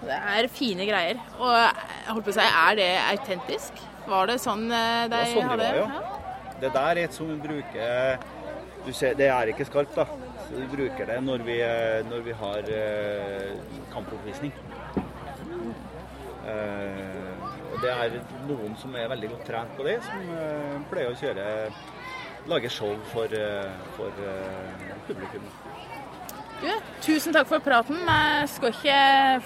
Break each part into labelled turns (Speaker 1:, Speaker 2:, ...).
Speaker 1: Det er fine greier. Og jeg holdt på å si, er det autentisk? Var det sånn de de
Speaker 2: Det var sånn de
Speaker 1: hadde?
Speaker 2: var, ja. Det der er et som vi bruker du ser, Det er ikke skarpt, da. Så vi bruker det når vi, eh, når vi har eh, kampoppvisning. Eh, og det er noen som er veldig godt trent på det, som eh, pleier å kjøre lage show for, eh, for eh, publikum.
Speaker 1: Tusen takk for praten. Jeg skal ikke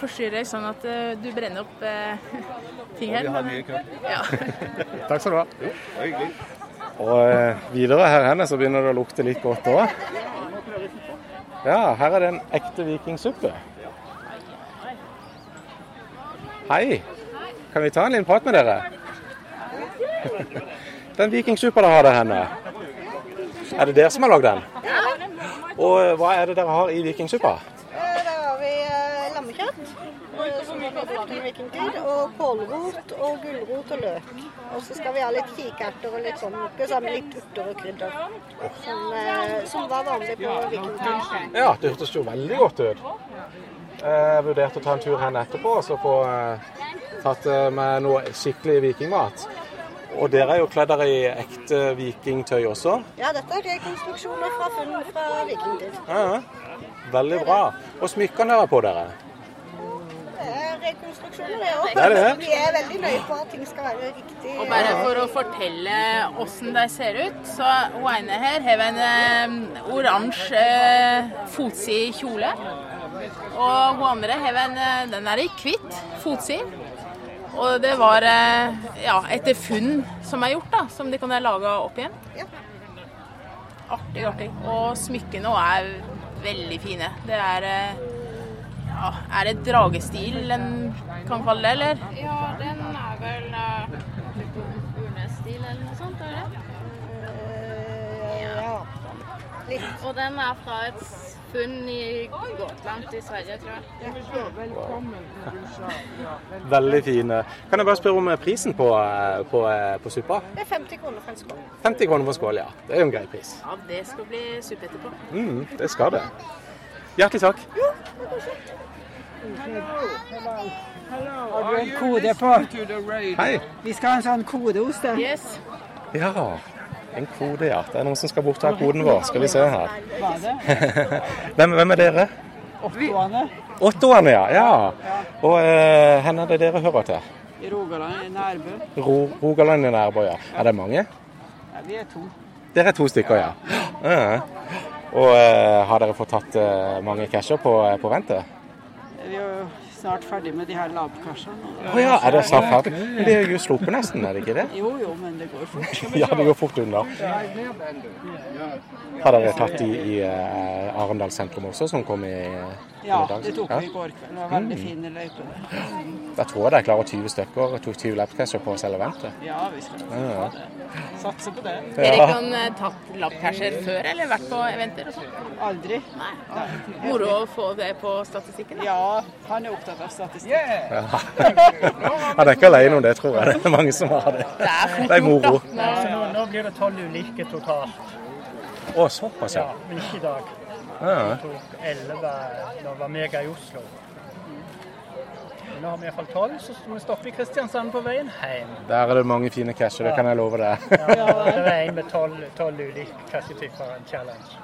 Speaker 1: forstyrre deg sånn at eh, du brenner opp eh, ting her.
Speaker 2: Ja, vi har mye kraft.
Speaker 1: Ja.
Speaker 3: Takk skal du ha.
Speaker 2: Jo.
Speaker 3: Og eh, videre her henne så begynner det å lukte litt godt òg. Ja, her er det en ekte vikingsuppe. Hei. Kan vi ta en liten prat med dere? Den vikingsuppa dere har der henne, er det dere som har lagd den? Og eh, hva er det dere har i vikingsuppa?
Speaker 4: Da har vi eh, lammekjøtt, eh, som vi i vikingtid, og kålrot og gulrot og løk. Og så skal vi ha litt kikerter og litt sånn, sammen litt urter og krydder. Som, eh, som var vanlig på vikingtid.
Speaker 3: Ja, det hørtes jo veldig godt ut. Jeg vurderte å ta en tur hen etterpå og så få eh, tatt eh, med noe skikkelig vikingmat. Og dere er jo kledd i ekte vikingtøy også.
Speaker 4: Ja, dette er rekonstruksjoner fra funn fra vikingtid.
Speaker 3: Ja, veldig bra. Og smykkene dere har på dere?
Speaker 4: Det er rekonstruksjoner, det òg.
Speaker 3: Det er det.
Speaker 4: Vi er veldig nøye på at ting skal være riktig.
Speaker 1: Og bare for å fortelle åssen de ser ut, så hun ene her har en eh, oransje eh, fotsid kjole. Og hun andre har en eh, den er i hvitt fotsid. Og det var eh, ja, etter funn som er gjort, da, som de kan lage opp igjen.
Speaker 4: Ja.
Speaker 1: Artig, artig. Og smykkene er veldig fine. Det er eh, ja, Er det dragestil en kan kalle det, eller?
Speaker 5: Ja, den er vel uh, urnestil eller noe sånt, er det?
Speaker 4: Eh, ja. Litt.
Speaker 5: Og den er fra et funn i Gotland i Sverige, tror jeg.
Speaker 3: Veldig fine. Kan jeg bare spørre om prisen på, eh, på, eh, på suppa?
Speaker 4: Det er 50 kroner for en skål.
Speaker 3: 50 kroner for skål, ja. Det er jo en grei pris.
Speaker 1: Ja, det skal bli suppe etterpå.
Speaker 3: Mm, det skal det. Hjertelig takk.
Speaker 6: Jo, Har du en kode på?
Speaker 3: Hei.
Speaker 6: Vi skal ha en sånn kodeost. deg.
Speaker 1: Yes.
Speaker 3: Ja, en kode, ja. Det er noen som skal bort og ha koden vår. Skal vi se her. Hvem, hvem er dere?
Speaker 6: Åttoane
Speaker 3: Åttoerne, ja. ja. Og eh, hvor er det dere hører til?
Speaker 6: i Rogaland, i Nærbø.
Speaker 3: Ro, Rogaland i Nærbø, ja. Er det mange?
Speaker 6: Ja, vi er to.
Speaker 3: Dere er to stykker, ja. ja. Og eh, har dere fått tatt eh, mange casher på, på ventet?
Speaker 6: Vi har jo snart ferdig med de her labkassene.
Speaker 3: Å ja, er det snart ferdig? Men det er jo sluppet nesten, er det ikke det?
Speaker 6: Jo, jo, men det går fort.
Speaker 3: Ja, det går fort unna. Har dere tatt de i uh, Arendal sentrum også, som kom i,
Speaker 6: Ja, det tok vi i går kveld. Det var veldig fine løyper. der.
Speaker 3: Da tror jeg dere klarer 20 stykker. Tok 20 labcasher på selve eventet.
Speaker 6: Ja, vi skal få det. Satse på det.
Speaker 1: Dere
Speaker 3: Ja.
Speaker 1: kan eh, tatt labcasher før, eller vært på eventer og sånn?
Speaker 6: Aldri. Nei.
Speaker 1: Moro å få det på statistikken. da.
Speaker 6: Ja, han er opptatt av Ja.
Speaker 3: Han er ikke alene om det, tror jeg. Det er mange som har det.
Speaker 1: Det er
Speaker 3: Det er moro.
Speaker 1: Nå-
Speaker 7: Nå, nå blir det tolv ulike totalt.
Speaker 3: Å, såpass,
Speaker 7: Ja,
Speaker 3: ja.
Speaker 7: men ikke i dag. elleve da var meg i Oslo. Nå har vi iallfall tolv, så må vi stoppe i Kristiansand på veien hjem.
Speaker 3: Der er det mange fine casher, det kan jeg love deg.
Speaker 7: Ja, det er en med tolv ulike kassetyper, en challenge.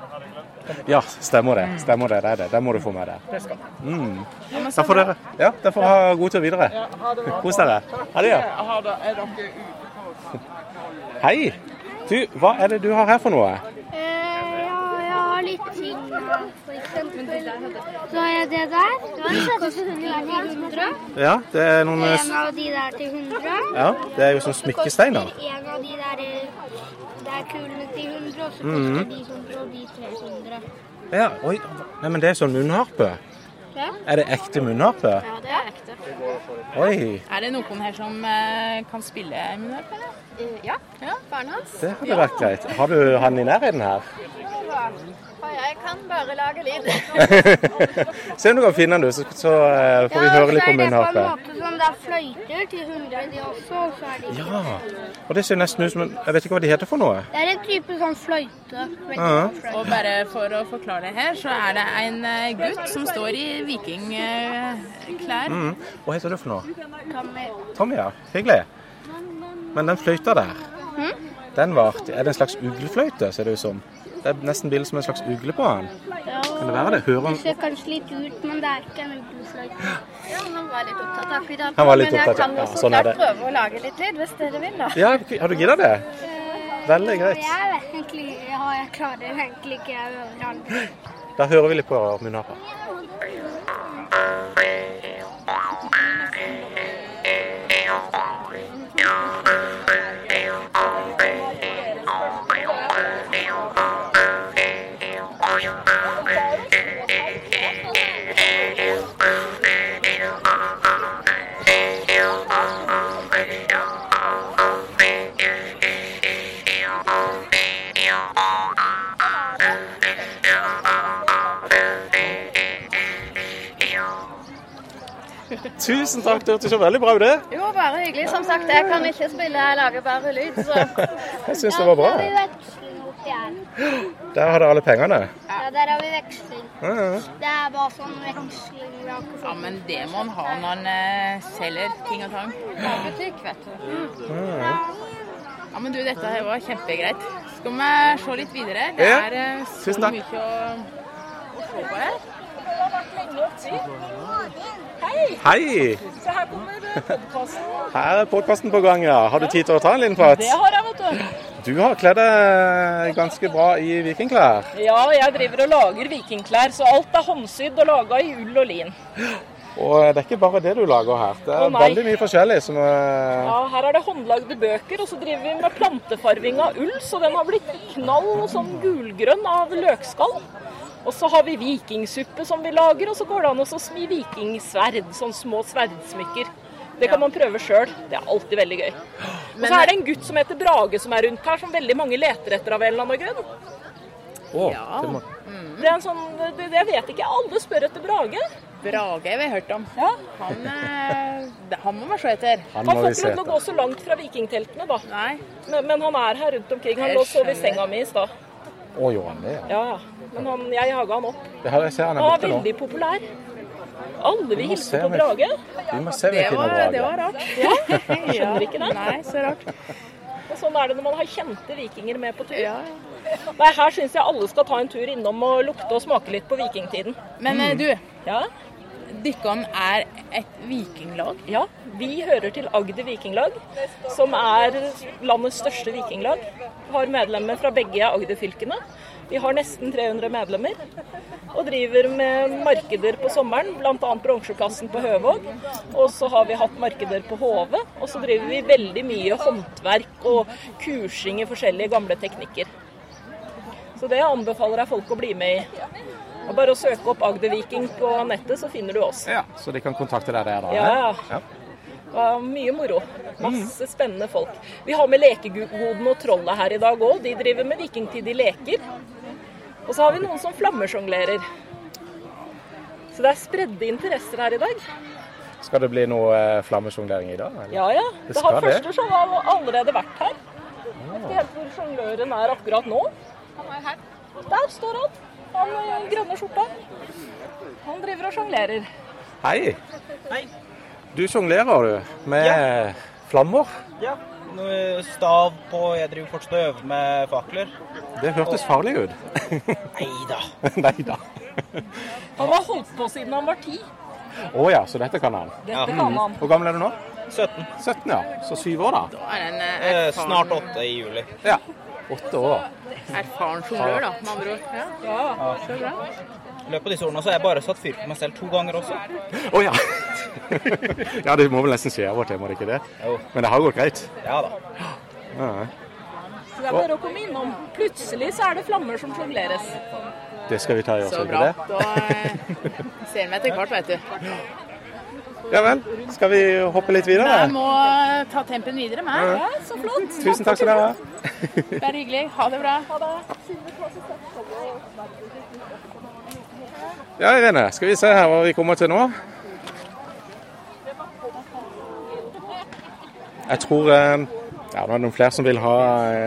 Speaker 3: Ja, stemmer det. Stemmer det. Det er det. Det må du få med deg.
Speaker 7: Det skal vi.
Speaker 3: Mm. Da får dere ja, får ha god tur videre. Kos dere. Ha det, ja. Hei. Du, hva er det du har her for noe?
Speaker 8: Ja, har litt ting for eksempel. Så har jeg det der. Den 100.
Speaker 3: Ja, det er noen
Speaker 8: En av de der til 100.
Speaker 3: Ja, det er jo sånn smykkesteiner.
Speaker 8: En av de der eh, er kulene til 100, og så
Speaker 3: Mhm.
Speaker 8: koster de 100 og de 300.
Speaker 3: Ja, oi. Nei, men det er sånn munnharpe.
Speaker 8: Ja,
Speaker 3: Er det ekte munnharpe?
Speaker 1: Ja, det er ekte.
Speaker 3: Oi,
Speaker 1: Er det noen her som eh, kan spille munnharpe, eller?
Speaker 5: Ja, Barnet hans.
Speaker 3: det hadde vært greit. Har du han i nærheten her?
Speaker 5: Jeg kan bare lage lyd.
Speaker 3: Se om du kan finne den, du, så, så eh, får vi høre litt på munnharpe.
Speaker 8: sånn det er fløyter til 100 de også, og så er de
Speaker 3: Ja, og det ser nesten ut som en Jeg vet ikke hva de heter for noe.
Speaker 8: Det er en type sånn fløyte.
Speaker 3: Ja.
Speaker 8: fløyte.
Speaker 1: Og bare for å forklare det her, så er det en eh, gutt som står i vikingklær.
Speaker 3: Mm. Hva heter du for noe?
Speaker 8: Tommy.
Speaker 3: Tommy, ja. Hyggelig. Men den fløyta der,
Speaker 8: mm?
Speaker 3: den var. Er det en slags uglefløyte, ser det ut som? Det er nesten bilde som en slags ugle på den.
Speaker 8: Ja,
Speaker 3: Kan det være det? Hører
Speaker 8: det ser kanskje litt ut, men det er ikke en ugleflagg.
Speaker 5: Ja, han var litt opptatt akkurat
Speaker 3: Han var litt
Speaker 5: men jeg
Speaker 3: opptatt,
Speaker 5: kan
Speaker 3: ja.
Speaker 5: så
Speaker 3: Sånn
Speaker 5: klart prøve å lage litt lyd, hvis dere vil, da.
Speaker 3: Ja, har du gidda det? Veldig greit.
Speaker 8: Jeg vet egentlig ja, jeg klarer egentlig ikke jeg øver andre.
Speaker 3: Da hører vi litt på munnharpa. Tusen takk, det hørtes så veldig bra ut, det.
Speaker 5: Jo, bare hyggelig. Som sagt, jeg kan ikke spille, jeg lager bare lyd, så
Speaker 3: Jeg syns det var bra.
Speaker 8: Der har.
Speaker 3: Der har dere alle pengene.
Speaker 8: Ja, der har vi veksling.
Speaker 3: Ja, ja.
Speaker 8: Det er bare sånn veksling. Vi har ikke
Speaker 1: Ja, men det må han ha når han eh, selger ting og tang.
Speaker 5: butikk, vet du.
Speaker 1: Ja, men du, dette her var kjempegreit. Skal vi se litt videre? Det er eh, så mye å, å se på her.
Speaker 3: Hei! Hei!
Speaker 9: Så her kommer podkasten.
Speaker 3: Her er podkasten på gang, ja. Har du tid til å ta en liten prat?
Speaker 9: Det har jeg, vet du.
Speaker 3: Du har kledd deg ganske bra i vikingklær.
Speaker 9: Ja, jeg driver og lager vikingklær, så alt er håndsydd og laga i ull og lin.
Speaker 3: Og det er ikke bare det du lager her. Det er veldig mye forskjellig som
Speaker 9: Ja, Her er det håndlagde bøker, og så driver vi med plantefarving av ull, så den har blitt knall sånn gulgrønn av løkskall. Og så har vi vikingsuppe som vi lager, og så går det an å smi vikingsverd, sånn små sverdsmykker. Det kan man prøve sjøl. Det er alltid veldig gøy. Og så er det en gutt som heter Brage som er rundt her, som veldig mange leter etter av en eller annen grunn.
Speaker 3: Oh,
Speaker 1: Ja.
Speaker 3: det må...
Speaker 9: Det er en sånn, det, Jeg vet ikke, alle spør etter Brage.
Speaker 1: Brage har vi hørt om.
Speaker 9: Ja.
Speaker 1: Han, eh, han må være se etter.
Speaker 3: Han
Speaker 9: Han får ikke lov til å gå så langt fra vikingteltene, da.
Speaker 1: Nei.
Speaker 9: Men, men han er her rundt omkring. Han lå og sov i senga mi i stad.
Speaker 3: Å, gjorde han det? ja.
Speaker 9: Ja, ja. Men han, jeg jaga han opp.
Speaker 3: Det her, jeg ser han er borte nå.
Speaker 9: veldig populær. Alle vil hilse på Brage.
Speaker 3: Vi må se om vi
Speaker 1: Det var, det
Speaker 3: Brage.
Speaker 1: var rart.
Speaker 9: Skjønner ikke det.
Speaker 1: Nei, så rart.
Speaker 9: Og sånn er det når man har kjente vikinger med på tur.
Speaker 1: Ja.
Speaker 9: Nei, Her syns jeg alle skal ta en tur innom og lukte og smake litt på vikingtiden.
Speaker 1: Men mm. du,
Speaker 9: Ja,
Speaker 1: Dykkan er et vikinglag.
Speaker 9: ja. Vi hører til Agder vikinglag, som er landets største vikinglag. Vi har medlemmer fra begge Agder-fylkene. Vi har nesten 300 medlemmer. Og driver med markeder på sommeren, bl.a. Bronseplassen på Høvåg. Og så har vi hatt markeder på Hove. Og så driver vi veldig mye håndverk og kursing i forskjellige gamle teknikker. Så det anbefaler jeg folk å bli med i. Er bare å søke opp Agder Viking på nettet, så finner du oss.
Speaker 3: Ja, så de kan kontakte deg der, da?
Speaker 9: Ja, ja.
Speaker 3: ja.
Speaker 9: Mye moro. Masse spennende folk. Vi har med lekegodene og Trollet her i dag òg. De driver med vikingtid i leker. Og så har vi noen som flammesjonglerer. Så det er spredde interesser her i dag.
Speaker 3: Skal det bli noe eh, flammesjonglering i dag? eller?
Speaker 9: Ja ja.
Speaker 3: Det
Speaker 9: Det har
Speaker 3: det.
Speaker 9: første show har allerede vært her. Jeg vet ikke helt hvor sjongløren er akkurat nå. Han er her. Der står han. Han i grønne skjorta. Han driver og sjonglerer.
Speaker 3: Hei.
Speaker 7: Hei.
Speaker 3: Du sjonglerer, du. Med flammer.
Speaker 7: Ja. Noe stav på Jeg driver fortsatt og øver med fakler.
Speaker 3: Det hørtes farlig ut.
Speaker 7: Nei da.
Speaker 3: Nei da.
Speaker 9: Han har holdt på siden han var ti.
Speaker 3: Å ja, så dette kan han.
Speaker 9: Dette kan han.
Speaker 3: Hvor gammel er du nå?
Speaker 7: 17.
Speaker 3: 17, ja. Så syv år, da.
Speaker 1: Da er den, eh,
Speaker 7: Eh, snart 8 i juli.
Speaker 3: Ja. Åtte år.
Speaker 1: erfaren sjonglør, da, med andre ord. Ja. Så bra.
Speaker 7: I løpet av disse årene så har jeg bare satt fyr på meg selv to ganger også.
Speaker 3: Å ja. ja, det må vel nesten skje av og til, må det ikke det?
Speaker 7: Jo.
Speaker 3: Men det har gått greit.
Speaker 7: Ja da.
Speaker 3: Ja.
Speaker 9: Så det er bare å komme innom. Plutselig så er det flammer som sjongleres.
Speaker 3: Det skal vi ta i oss,
Speaker 1: Så bra. Da eh, ser vi etter hvert, vet du.
Speaker 3: Ja vel. Skal vi hoppe litt videre?
Speaker 1: Jeg må eh, ta tempen videre med.
Speaker 3: Ja.
Speaker 1: Ja, så flott.
Speaker 3: Tusen takk skal dere ha.
Speaker 1: Bare hyggelig. Ha det bra. Ha det.
Speaker 3: Ja, Irene. Skal vi se her hva vi kommer til nå. Jeg tror eh, ja, det er noen flere som vil ha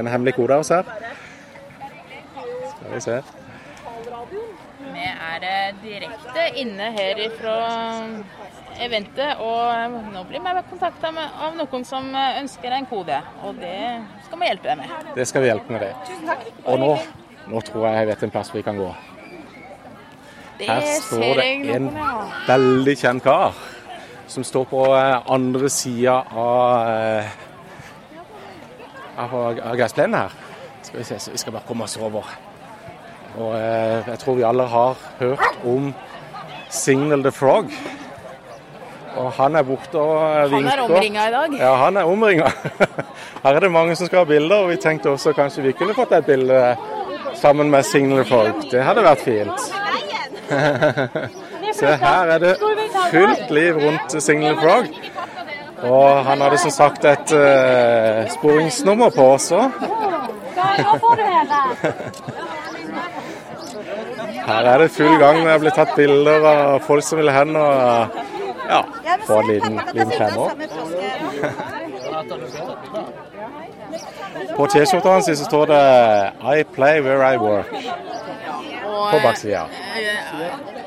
Speaker 3: en hemmelig kode av oss her. Skal vi se.
Speaker 1: Vi er eh, direkte inne her fra eventet, og nå blir vi kontakta av noen som ønsker en kode. Og det skal vi hjelpe deg med.
Speaker 3: Det skal vi hjelpe med det.
Speaker 1: Tusen takk.
Speaker 3: Og nå, nå tror jeg jeg vet en plass vi kan gå.
Speaker 1: Det
Speaker 3: Her står det en
Speaker 1: ja.
Speaker 3: veldig kjent kar som står på eh, andre sida av, eh, av, av gressplenen her. Skal vi se, så vi skal bare komme oss over. Og eh, jeg tror vi alle har hørt om Signal the Frog. Og han er borte og
Speaker 1: Han er omringa i dag.
Speaker 3: Ja, han er omringa. Her er det mange som skal ha bilder, og vi tenkte også kanskje vi kunne fått et bilde sammen med Signal Frog. Det hadde vært fint. Se, her er det fullt liv rundt Signal Frog. Og han hadde som sagt et uh, sporingsnummer på også. Her er det full gang. Det er blitt tatt bilder av folk som vil hen og ja, få en liten, liten klemmer. På T-skjorta hans så står det 'I play where I work' på baksida.
Speaker 1: eh,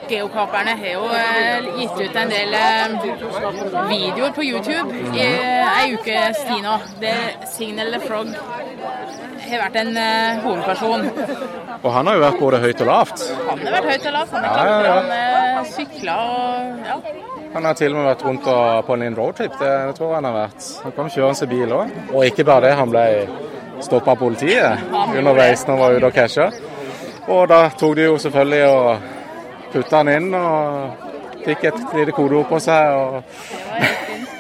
Speaker 1: Geokaperne har jo eh, gitt ut en del eh, videoer på YouTube i eh, ei ukes tid nå. Der Signal the Frog har vært en eh, hovedperson.
Speaker 3: Og han har jo vært både høyt og lavt.
Speaker 1: Han har vært høyt og lavt. Han har
Speaker 3: Ja, ja, ja.
Speaker 1: eh, sykla og ja.
Speaker 3: Han har til og med vært rundt og, på en liten roadtrip. Det, det tror jeg han har vært. Han kom kjørende i bil òg. Og ikke bare det, han ble stoppa av politiet underveis når han var ute og casha. Og da tok de jo selvfølgelig og putta han inn og fikk et lite kodeord på seg. Og...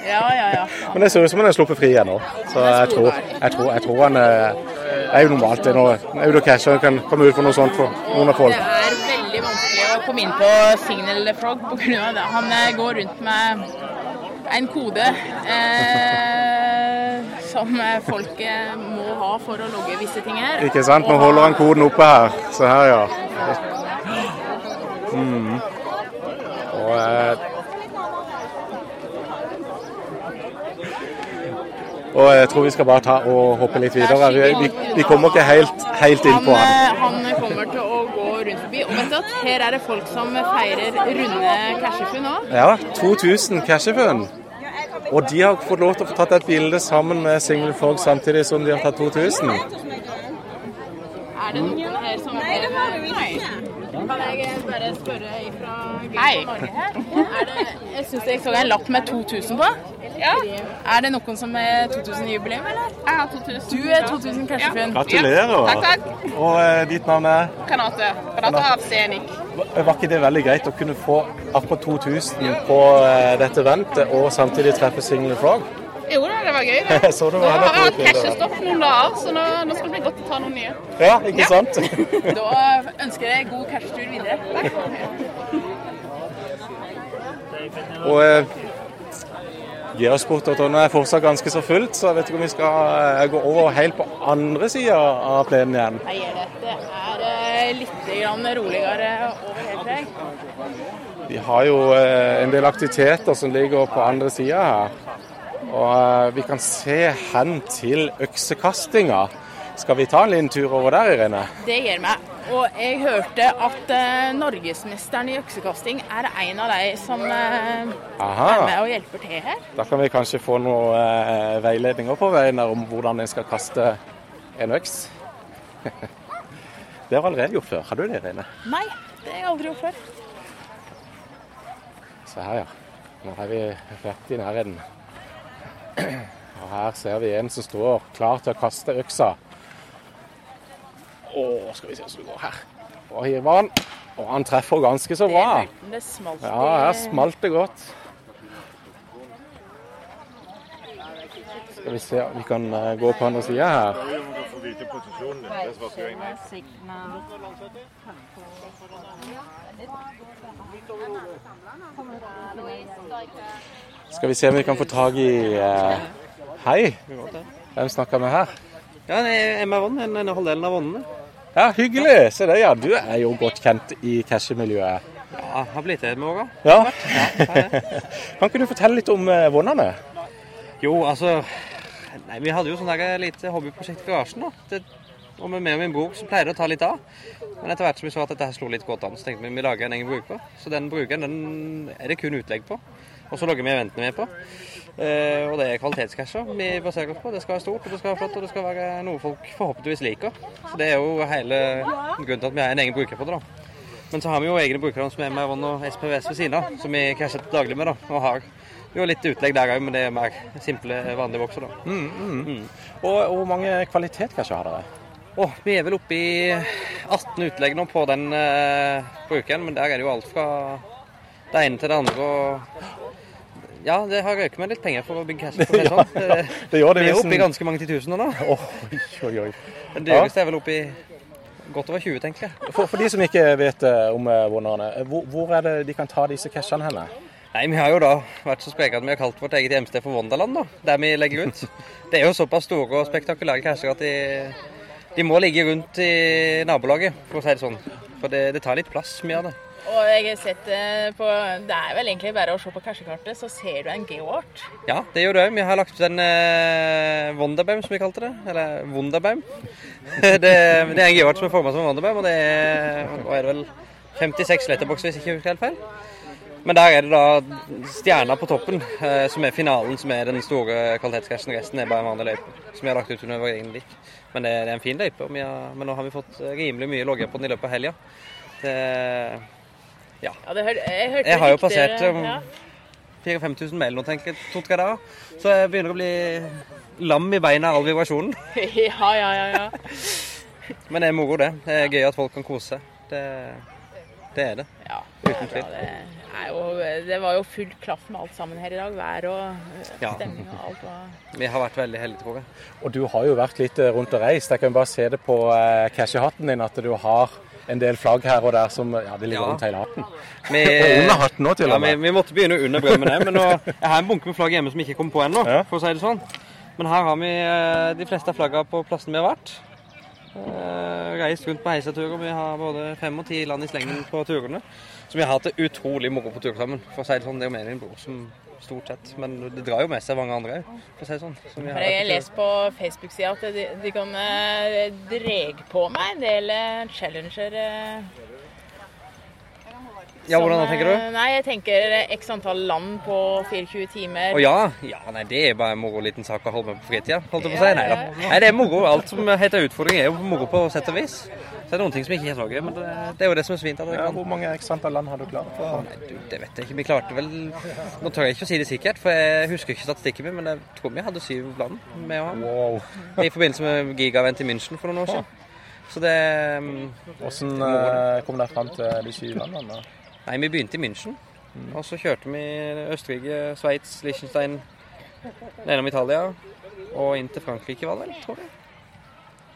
Speaker 1: Ja, ja, ja.
Speaker 3: Men det ser ut som han er sluppet fri igjen nå. Så jeg tror, jeg tror, jeg tror han er, er jo normalt det når han er ute og casher og kan komme ut for noe sånt for noen av folk.
Speaker 1: Det er veldig vanskelig å komme inn på Signal Frog pga. det. Han eh, går rundt med en kode eh, som eh, folk eh, må ha for å logge visse ting her.
Speaker 3: Ikke sant? Nå holder han koden oppe her. Se her, ja. Mm. Og eh, og jeg tror vi skal bare ta og hoppe litt videre. Vi, vi, vi kommer ikke helt, helt inn på han.
Speaker 1: han rundt forbi. Og vet du at her er det folk som feirer runde cashefunn òg.
Speaker 3: Ja, 2000 cashefun. Og de har fått lov til å få tatt et bilde sammen med Single folk samtidig som de har tatt 2000.
Speaker 1: Er det noen her som Nei, det var det ikke. Kan jeg bare spørre ifra. Norge her? Er det, jeg syns jeg så en lapp med 2000 på.
Speaker 5: Ja.
Speaker 1: Er det noen som er 2000-jubileum, eller?
Speaker 5: Jeg har 2000.
Speaker 1: Du er 2000 cashefunn.
Speaker 3: Gratulerer.
Speaker 5: Takk, takk.
Speaker 3: Og eh, ditt navn er?
Speaker 5: Kanate. Kanate av Senik.
Speaker 3: Var ikke det veldig greit å kunne få akkurat 2000 på eh, dette eventet, og samtidig treffe Single Frog?
Speaker 5: Jo da, det var gøy. det.
Speaker 3: Så det
Speaker 5: Nå
Speaker 3: var
Speaker 5: har
Speaker 3: heller
Speaker 5: jeg hatt cashestopp noen dager, så nå, nå skal det bli godt å ta noen nye.
Speaker 3: Ja, ikke sant?
Speaker 1: Da ønsker jeg god cashetur videre.
Speaker 3: Og eh, Geosport.no er fortsatt ganske så fullt, så jeg vet ikke om vi skal eh, gå over helt på andre sida av plenen igjen.
Speaker 1: Nei, det. Er eh, litt roligere over hele tiden.
Speaker 3: Vi har jo eh, en del aktiviteter som ligger på andre sida her. Og vi kan se hen til øksekastinga. Skal vi ta en liten tur over der, Irene?
Speaker 1: Det gjør meg. Og jeg hørte at uh, norgesmesteren i øksekasting er en av de som
Speaker 3: uh,
Speaker 1: er med og hjelper til her.
Speaker 3: Da kan vi kanskje få noen uh, veiledninger på veien om hvordan en skal kaste en øks. Det har jeg allerede gjort før. Har du det, Reine?
Speaker 1: Nei, det har jeg aldri gjort før.
Speaker 3: Se her, ja. Nå er vi rett i nærheten. Og her ser vi en som står klar til å kaste øksa. Å, skal vi se hvordan det går her. Og hiver han. Og han treffer ganske så bra.
Speaker 1: Det smalt
Speaker 3: Ja, her smalt det godt. Skal vi se om vi kan eh, gå på andre sida her. Skal vi se om vi kan få tak i eh, Hei, hvem snakker vi her?
Speaker 10: Ja, Emma Vonn, en, en halvdelen av vonnene.
Speaker 3: Ja, hyggelig. Se det, ja. Du er jo godt kjent i cashmiljøet.
Speaker 10: Ja, har blitt det med åra.
Speaker 3: Ja. kan ikke du fortelle litt om eh, vonnene?
Speaker 10: Jo, altså Nei, Vi hadde jo sånn der lite hobbyprosjekt i garasjen. da. Det, og med meg og min bror så pleier det å ta litt av. Men etter hvert som vi så at dette her slo litt godt an, så tenkte vi vi lager en egen bruker. Så den brukeren den er det kun utlegg på. Og så logger vi eventene med på. Eh, og det er kvalitetscasher vi baserer oss på. Det skal være stort, og det skal være flott, og det skal være noe folk forhåpentligvis liker. Så det er jo hele grunnen til at vi har en egen bruker på det. da. Men så har vi jo egne brukere som er med Ron og SPVS ved siden av, som vi casher til daglig med. da, og har jo litt utlegg der òg, men det er mer simple, vanlige bokser. da.
Speaker 3: Mm, mm. Og og hvor mange kvalitetscasher har dere?
Speaker 10: Åh, vi er vel oppe i 18 utlegg nå på den uh, brukeren, men der er det jo alt fra det ene til det andre. og ja, det har røket med litt penger for å bygge cash. For det, sånn.
Speaker 3: Ja, det gjør det
Speaker 10: Vi er oppe i ganske mange titusener nå.
Speaker 3: Oi, oi, oi.
Speaker 10: Den dyreste er vel oppe i godt over 20, tenker jeg.
Speaker 3: For, for de som ikke vet eh, om eh, eh, hvor, hvor er det de kan ta disse cashene henne?
Speaker 10: Nei, Vi har jo da vært så spreke at vi har kalt vårt eget hjemsted for Wonderland, da, der vi legger ut. Det er jo såpass store og spektakulære casher at de, de må ligge rundt i nabolaget, for å si det sånn. For det, det tar litt plass, mye av det.
Speaker 1: Og jeg har sett det på Det er vel egentlig bare å se på cashekartet, så ser du en geoart.
Speaker 10: Ja, det gjør du òg. Vi har lagt ut en eh, Wonderbaum, som vi kalte det. Eller Wunderbaum. det, det er en geoart som er forma som en Wonderbaum, og det er, og er det vel 56 letterbox, hvis jeg ikke husker helt feil. Men der er det da stjerna på toppen, eh, som er finalen, som er den store kvalitetscashen. Resten er bare en vanlig løype, som vi har lagt ut under vår egen lik. Men det, det er en fin løype, men nå har vi fått rimelig mye logger på den i løpet av helga. Det, ja.
Speaker 1: Ja, det hør, jeg hørte
Speaker 10: Jeg har jo passert um,
Speaker 1: ja.
Speaker 10: 4000-5000 mail nå, tenker jeg, to-tre dager. Så jeg begynner å bli lam i beina av all vibrasjonen.
Speaker 1: ja, ja, ja, ja.
Speaker 10: Men det er moro, det. Det er gøy at folk kan kose seg. Det, det er det.
Speaker 1: Ja,
Speaker 10: Uten tvil.
Speaker 1: det, jo, det var jo full klaff med alt sammen her i dag. Vær og eh,
Speaker 3: Ja.
Speaker 1: stemning og alt. var...
Speaker 10: Vi har vært veldig heldige, tror jeg.
Speaker 3: Og du har jo vært litt eh, rundt og reist. Jeg kan bare se det på eh, cashehatten din at du har en del flagg her og der som ja, det ligger
Speaker 10: Ja.
Speaker 3: rundt hele hatten.
Speaker 10: Vi,
Speaker 3: under hatten òg, til
Speaker 10: ja,
Speaker 3: og med.
Speaker 10: Vi, vi måtte begynne under brød med det. Men nå, jeg har en bunke med flagg hjemme som ikke kom på ennå, for å si det sånn. Men her har vi eh, de fleste av flaggene på plassen vi har vært. Eh, reist rundt på heiseturer. Vi har både fem og ti land i slengen på turene. Så vi har hatt det utrolig moro på tur sammen. For å si det sånn, det er jo mer min bror som stort sett. Men det drar jo med seg mange andre òg, for å si det sånn. som
Speaker 1: jeg har lest på Facebook-sida at de, de kan eh, dreg på meg en del eh, challenger.
Speaker 10: Ja, hvordan
Speaker 1: som,
Speaker 10: tenker du?
Speaker 1: eh, Nei, jeg tenker eh, x antall land på 24 timer.
Speaker 10: Å ja? ja? Nei, det er bare en moro liten sak å holde med på fritida. holdt jeg på å si. Nei da. Nei, det er moro. Alt som heter utfordring er jo moro på sett og vis. Så er det noen ting som ikke er så gøy, men det, det er jo det som er så fint.
Speaker 3: Ja, hvor mange x antall land har du klart?
Speaker 10: Nei, du, det vet jeg ikke. Vi klarte vel Nå tør jeg ikke å si det sikkert, for jeg husker ikke statistikken min, men jeg tror vi hadde syv land med å ha. I forbindelse med Giga-event i München for noen år siden. Så det mm,
Speaker 3: Hvordan eh, kom dere fram til de syv landene?
Speaker 10: Nei, vi begynte i München. Og så kjørte vi Østerrike, Sveits, Liechtenstein, nedom Italia og inn til Frankrike, var det vel, tror jeg.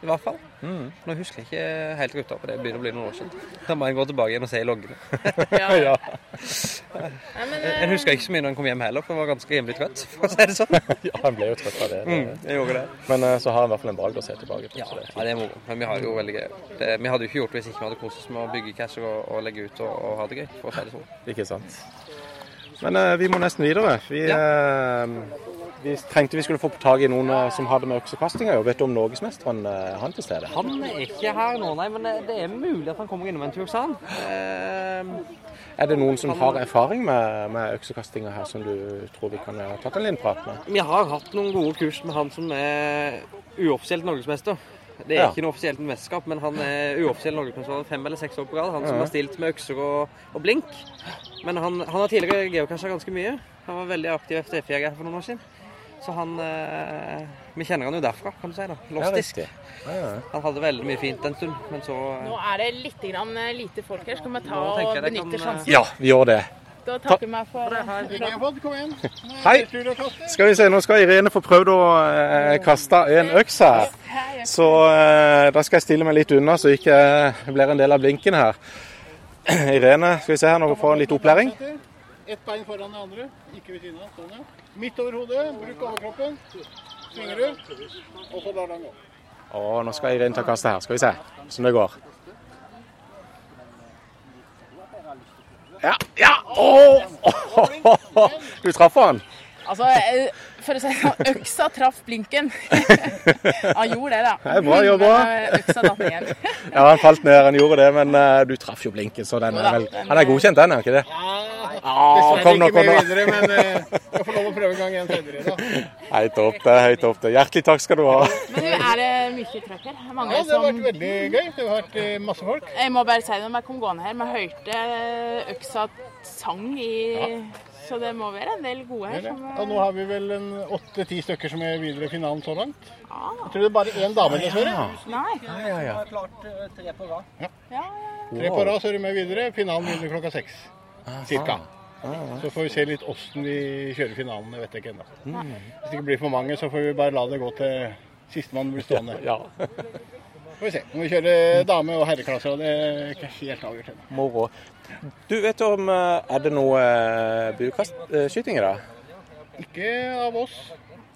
Speaker 10: I hvert fall. Nå husker jeg ikke helt ruta, på det Det begynner å bli noen år siden. Da må jeg gå tilbake igjen og se i loggene.
Speaker 1: Ja.
Speaker 10: Jeg, jeg husker ikke så mye når jeg kom hjem heller, for jeg var ganske rimelig trøtt, for å si det sånn.
Speaker 3: ja, han ble jo trøtt av det.
Speaker 10: Mm, jeg gjorde det.
Speaker 3: Men eh, så har han i hvert fall en valg å se tilbake på.
Speaker 10: Ja,
Speaker 3: det
Speaker 10: ja, det er moro. Men vi har jo veldig gøy. Det, vi hadde jo ikke gjort det hvis ikke vi hadde kost oss med å bygge casher og, og legge ut og, og ha det gøy, for å si det sånn.
Speaker 3: Ikke sant. Men eh, vi må nesten videre. Vi, eh, vi trengte vi skulle få tak i noen eh, som hadde med øksekasting å gjøre. Vet du om norgesmesteren eh, han til stede?
Speaker 10: Han er ikke her nå, nei, men det, det er mulig at han kommer innom en tur, sa han. Eh,
Speaker 3: Er det noen som har erfaring med, med øksekastinga her, som du tror vi kan ha tatt en liten prat med?
Speaker 10: Vi har hatt noen gode kurs med han som er uoffisielt norgesmester. Det er
Speaker 3: Ja.
Speaker 10: ikke noe offisielt mesterskap, men han er uoffisiell norgesmester fem eller seks år på rad. Han som
Speaker 3: Ja.
Speaker 10: har stilt med økser og, og blink. Men han, han har tidligere geocachet ganske mye. Han var veldig aktiv FTF-jeger for noen år siden. Så han eh, Vi kjenner han jo derfra, kan du si. da. Lostisk.
Speaker 3: Ja, ja.
Speaker 10: Han hadde veldig mye fint en stund, men så eh,
Speaker 1: Nå er det litt grann, eh, lite folk her. Skal vi ta og benytte
Speaker 10: kan, eh,
Speaker 1: sjansen?
Speaker 3: Ja, vi gjør det.
Speaker 1: Da takker vi for
Speaker 7: Kom igjen.
Speaker 3: Hei. Skal vi se, nå skal Irene få prøvd å eh, kaste en øks her. Så eh, da skal jeg stille meg litt unna, så ikke jeg blir en del av blinken her. Irene, skal vi se her, nå får hun litt opplæring.
Speaker 7: Ett bein foran det andre, ikke ved siden av. Sånn, ja. Midt over hodet, bruk overkroppen. Svinger du, og så lar den gå.
Speaker 3: Å, nå skal Irene ta kastet her. Skal vi se hvordan det går. Ja, ja! Åh! Du traff han.
Speaker 1: Altså, for å si sånn, øksa traff blinken. Han gjorde det, da.
Speaker 3: Det er bra jobba.
Speaker 1: Eh, Øksa datt ned.
Speaker 3: Ja, han falt ned, han gjorde det, men uh, du traff jo blinken, så den er vel Han er godkjent, den, er ikke det?
Speaker 7: Dessverre
Speaker 3: kom nå,
Speaker 7: ikke
Speaker 3: kom nå.
Speaker 7: videre, men uh, jeg får lov å prøve en gang igjen senere. Da.
Speaker 3: Høyt opp det, høyt opp det. Hjertelig takk skal du ha.
Speaker 1: Men du, er det mye trøkk her? Mange
Speaker 7: Ja, det har vært veldig gøy. Det har vært eh, masse folk.
Speaker 1: Jeg må bare si det når jeg kom gående her, vi hørte eh, øksa sang i Så det må være en del gode her. Som,
Speaker 7: Og nå har vi vel en åtte-ti stykker som er videre i finalen så langt. Jeg tror det er bare én dame, dessverre.
Speaker 1: Nei.
Speaker 7: ja.
Speaker 11: klart tre på rad.
Speaker 7: Ja.
Speaker 1: Ja,
Speaker 7: Tre på rad, så er du med videre. Finalen begynner klokka seks. Cirka.
Speaker 3: Ah,
Speaker 7: Så får vi se litt åssen vi kjører finalen. Jeg vet ikke ennå.
Speaker 3: Mm.
Speaker 7: Hvis det ikke blir for mange, så får vi bare la det gå til sistemann blir stående.
Speaker 3: Ja.
Speaker 7: Får vi se. Når vi kjører dame- og herreklasser, og det er ikke helt avgjort ennå.
Speaker 3: Moro. Du vet om eh, Er det noe eh, da? i dag?
Speaker 7: Ikke av oss.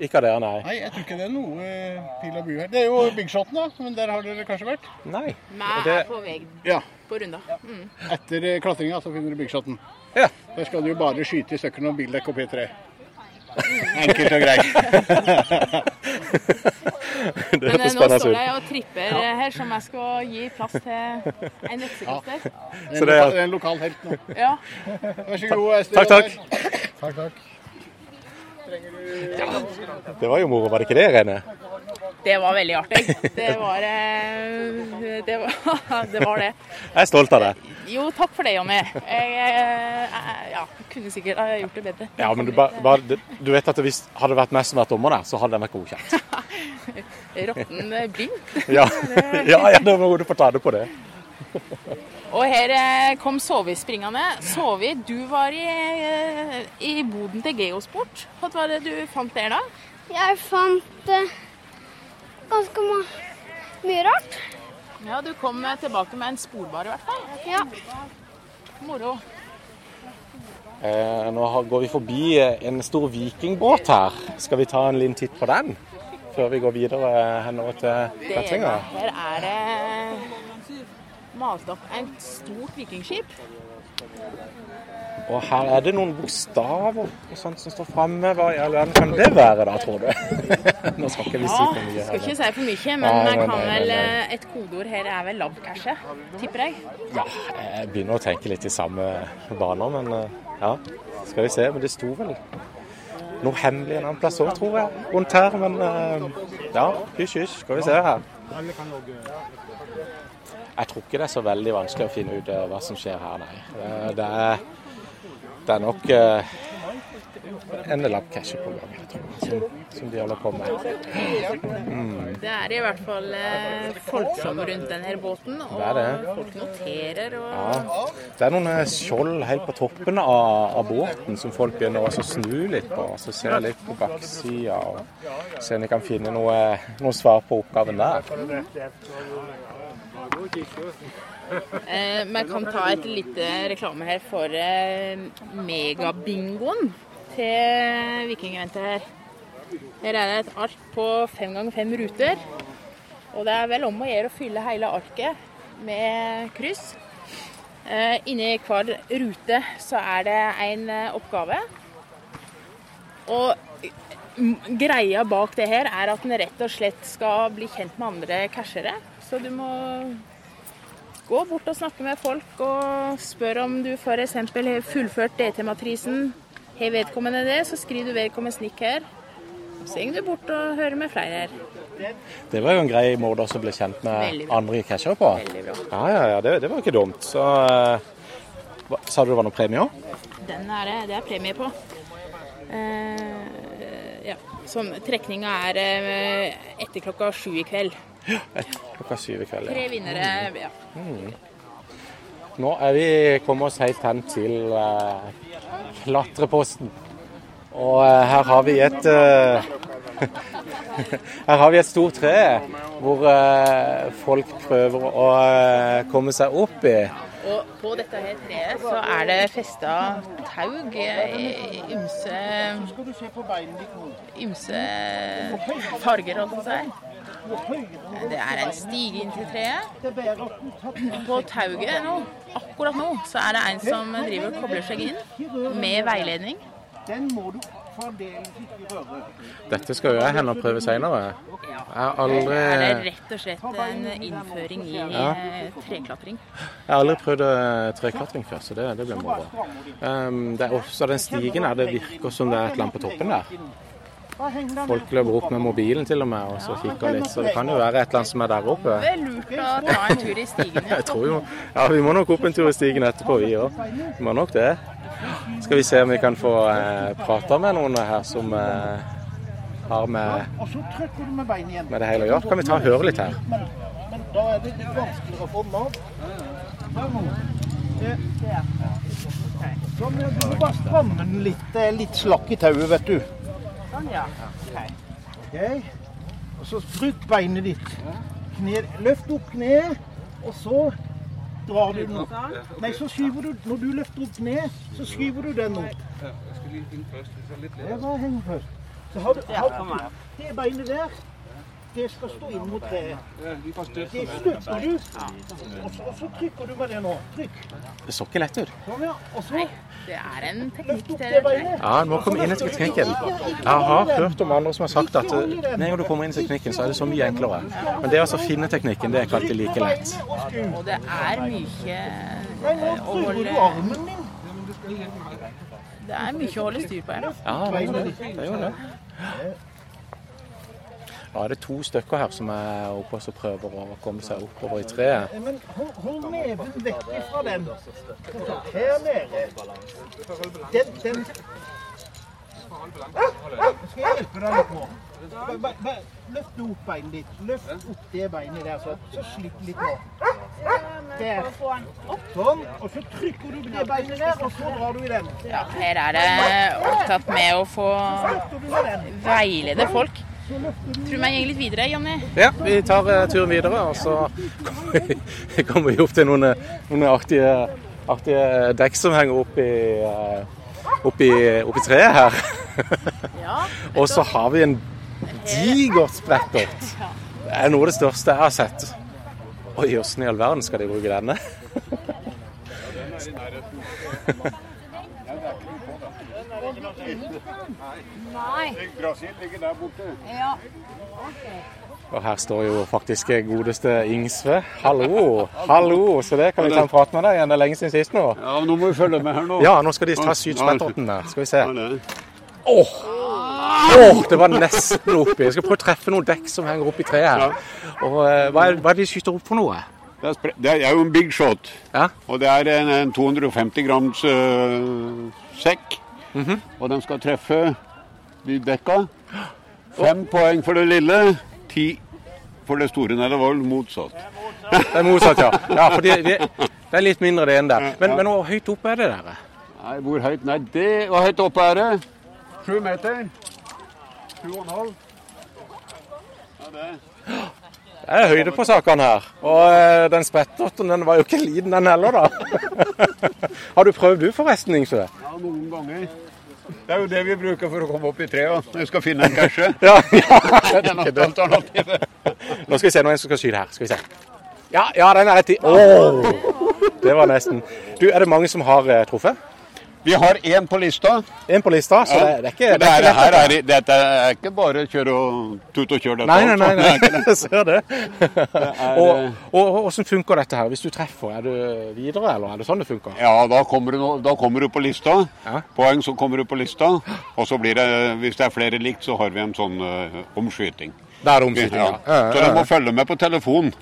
Speaker 3: Ikke av dere, nei?
Speaker 7: Nei, jeg tror ikke det er noe eh, pil og bue her. Det er jo Big Shoten, da. Men der har dere kanskje vært?
Speaker 3: Nei.
Speaker 1: Vi
Speaker 3: det-
Speaker 1: er på vei
Speaker 7: Ja.
Speaker 1: på runda. Mm.
Speaker 7: Etter eh, klatringa så finner du Big Shoten.
Speaker 3: Ja.
Speaker 7: Der skal du jo bare skyte i stykker noen bildekk og P3. Enkelt og greit.
Speaker 3: Det
Speaker 1: Men eh, nå står jeg og tripper eh, her, som jeg skal gi plass til en øksekaster.
Speaker 7: Er
Speaker 3: det er-
Speaker 7: en lokal helt nå.
Speaker 1: Ja.
Speaker 7: Vær så god, Ester.
Speaker 3: Takk, takk.
Speaker 7: Takk, takk.
Speaker 3: Det var jo moro, var det ikke det, Irene?
Speaker 1: Det var veldig artig. Det var eh, det. Var, det var det.
Speaker 3: Jeg er stolt av det.
Speaker 1: Jo, takk for det, Jonny. Jeg, eh, ja, kunne sikkert ha gjort det bedre.
Speaker 3: Ja, men du, ba, ba, du vet at hvis hadde det vært meg som vært dommer der, så hadde den vært godkjent.
Speaker 1: Råtten blink. blind.
Speaker 3: Ja, ja, ja da må du få ta det på det.
Speaker 1: Og her eh, kom Sovi springende. Sovi, du var i, eh, i boden til Geosport. Hva var det du fant der da?
Speaker 8: Jeg fant eh, ganske mye rart.
Speaker 1: Ja, du kom tilbake med en sporbar i hvert fall.
Speaker 8: Ja.
Speaker 1: Moro.
Speaker 3: Eh, nå går vi forbi eh, en stor vikingbåt her. Skal vi ta en liten titt på den? Før vi går videre eh, henover til
Speaker 1: Det, her er det malt opp et stort vikingskip.
Speaker 3: Og her er det noen bokstaver og sånt som står framme. Hva i all verden kan det være da, tror du? Nå skal ikke vi si for mye.
Speaker 1: Ja, skal ikke si for mye, men
Speaker 3: Nei,
Speaker 1: jeg
Speaker 3: nei,
Speaker 1: vel
Speaker 3: nei,
Speaker 1: eh, Et kodeord her er vel labcache, tipper jeg.
Speaker 3: Ja, jeg begynner å tenke litt i samme baner, men eh, ja. Skal vi se. Men det sto vel noe hemmelig en annen plass òg, tror jeg, rundt her. Men eh, ja, hysj, hysj. Skal vi se her. Jeg tror ikke det er så veldig vanskelig å finne ut hva som skjer her, nei. Det er, det er nok eh, en labcache på gang, jeg tror, som, som de holder på med. Mm.
Speaker 1: Det er i hvert fall eh, folksom rundt denne båten, og
Speaker 3: Det det.
Speaker 1: folk noterer. og...
Speaker 3: Ja. Det er noen eh, skjold helt på toppen av, av båten som folk begynner å snu litt på. Så ser jeg litt på baksida og ser om de kan finne noe, noe svar på oppgaven der.
Speaker 1: Eh, Vi kan ta et lite reklame her for eh, megabingoen til Vikingeventet her. Her er det et ark på fem ganger fem ruter. Og det er vel om å gjøre å fylle hele arket med kryss. Eh, inni hver rute så er det en eh, oppgave. Og mm, greia bak det her er at en rett og slett skal bli kjent med andre cashere. Så du må gå bort og snakke med folk og spør om du f.eks. har fullført DT-matrisen. Har vedkommende det, så skriver du vedkommende snikk her. Så går du bort og hører med flere her.
Speaker 3: Det var jo en grei måte å bli kjent med andre cashere på.
Speaker 1: Veldig bra.
Speaker 3: Ja, ja, ja, det, det var ikke dumt. Så eh, hva, Sa du det var noen premie òg?
Speaker 1: Den er det, det er premie på. Eh, ja. Trekninga er eh, etter klokka sju i kveld.
Speaker 3: Klokka syv i kveld.
Speaker 1: Tre vinnere. Ja.
Speaker 3: Mm. Nå er vi kommet oss helt hen til uh, Klatreposten. Og uh, her har vi et uh, Her har vi et stort tre hvor folk prøver å komme seg opp i.
Speaker 1: Og på dette her treet så er det festa taug ymse ymse farger, holdt jeg på å si. Det er en stige inn til treet. På tauget nå, akkurat nå, så er det en som driver og kobler seg inn med veiledning.
Speaker 11: Den må du.
Speaker 3: Dette skal jo jeg hende og prøve seinere. Jeg har aldri
Speaker 1: Det er rett og slett en innføring i
Speaker 3: Ja.
Speaker 1: eh, treklatring.
Speaker 3: Jeg har aldri prøvd eh, treklatring før, så det, det blir moro. Um, det er også den stigen her, det virker som det er et eller annet på toppen der. Folk løper opp med mobilen til og med og så kikker litt, så det kan jo være et eller annet som er der oppe.
Speaker 1: Det er lurt å ta en tur i stigen.
Speaker 3: Jeg tror jo Ja, vi må nok opp en tur i stigen etterpå, vi òg. Vi må nok det. Skal vi se om vi kan få eh, prata med noen her som eh, har med,
Speaker 11: så med
Speaker 3: det hele å gjøre. Kan vi ta og høre litt her?
Speaker 11: Men, da er det litt vanskeligere å få den av. Du må bare stramme den litt. Det er litt slakk i tauet, vet du.
Speaker 6: Sånn, ja.
Speaker 11: Ok. Og så bruk beinet ditt. Kne, løft opp kneet, og så drar du den opp. Nei, så skyver du, når du løfter opp kneet, så skyver du den opp. Det var henge først. Så har du, har du det beinet der, det skal stå inn mot treet. Det støtter du, og så, og så trykker du med det nå. Trykk.
Speaker 3: Det så ikke lett ut.
Speaker 11: Sånn, ja. Og så
Speaker 1: Det er en teknikk til
Speaker 11: det.
Speaker 3: Ja, du må komme inn i teknikken. Jeg har hørt om andre som har sagt at eh, med en gang du kommer inn i teknikken, så er det så mye enklere. Men det å finne teknikken, det er ikke alltid like lett.
Speaker 1: Og det er mye å
Speaker 11: du
Speaker 1: holde. Det er mye å holde styr på her.
Speaker 3: Ja, det er jo det. det, er jo det. Da er det to stykker her som er oppe og så prøver å komme seg oppover i treet.
Speaker 11: Men hold, neven vekk fra den. Her nede. Den, den. Nå skal jeg hjelpe deg litt nå. Løft opp beinet ditt. Løft opp det beinet der, så, så slipp litt nå. Der. Sånn. Og så trykker du det beinet der, og så drar du i den.
Speaker 1: Ja, her er det opptatt med å få veilede folk. Tror du vi går litt videre, Jonny.
Speaker 3: Ja, vi tar uh, turen videre, og så kommer vi, kommer vi opp til noen, noen artige, artige dekk som henger opp i, uh, opp i, opp i treet her. og så har vi en digert sprettert. Det er noe av det største jeg har sett. Oi, åssen i all verden skal de bruke denne?
Speaker 8: Nei.
Speaker 12: Brasil ligger der borte.
Speaker 8: Ja.
Speaker 3: Og her står jo faktisk godeste Ingsve. Hallo, hallo. Så det kan vi ta en prat med deg igjen. Det er lenge siden sist nå.
Speaker 12: Ja, nå må vi følge med her nå.
Speaker 3: Ja, nå skal de ta skytspretterten der. Skal vi se.
Speaker 12: Ja, oh,
Speaker 3: Åh! Åh, det var nesten oppi. Jeg skal prøve å treffe noen dekk som henger oppi treet her. Og eh, hva er, hva er det de skyter opp for noe?
Speaker 12: Det er, det er jo en big shot. Og det er en, en 250 grams uh, sekk.
Speaker 3: Mhm.
Speaker 12: Og den skal treffe de dekka. Fem poeng for det lille, ti for det store. Nei, det var vel motsatt.
Speaker 3: Det er motsatt, ja. ja for de, de, det er litt mindre det ene der. Men, men hvor høyt oppe er det der?
Speaker 12: Nei, hvor høyt? Nei, det Hvor høyt oppe er det? Sju meter. Sju og en halv. Ja, det.
Speaker 3: Det er høyde på sakene her. Og eh, den spretterten den var jo ikke liten den heller, da. Har du prøvd du forresten, Ingsø?
Speaker 12: Ja, noen ganger. Det er jo det vi bruker for å komme opp i treet. Når vi skal finne en kanskje.
Speaker 3: Ja, ja, det er det.
Speaker 12: alternativ.
Speaker 3: Nå skal vi se når en som skal skyte her. Skal vi se. Ja, ja, den er rett i. Åh, det var nesten. Du, Er det mange som har eh, truffet?
Speaker 12: Vi har én på lista.
Speaker 3: En på lista, så det, det er ikke, det er
Speaker 12: her, er, dette er ikke bare kjøre og tut og kjøre dette.
Speaker 3: Nei, nei, nei, nei. jeg ser det.
Speaker 12: er,
Speaker 3: Og,
Speaker 12: eh,
Speaker 3: og, og hvordan funker dette her? Hvis du treffer, er du videre, eller er det sånn det funker?
Speaker 12: Ja, da kommer, du, da kommer du på lista. Poeng, så kommer du på lista. Og så blir det, hvis det er flere likt, så har vi en sånn uh, omskyting.
Speaker 3: Der er omskyting, ja. Ja, ja,
Speaker 12: Så dere må følge med på telefon.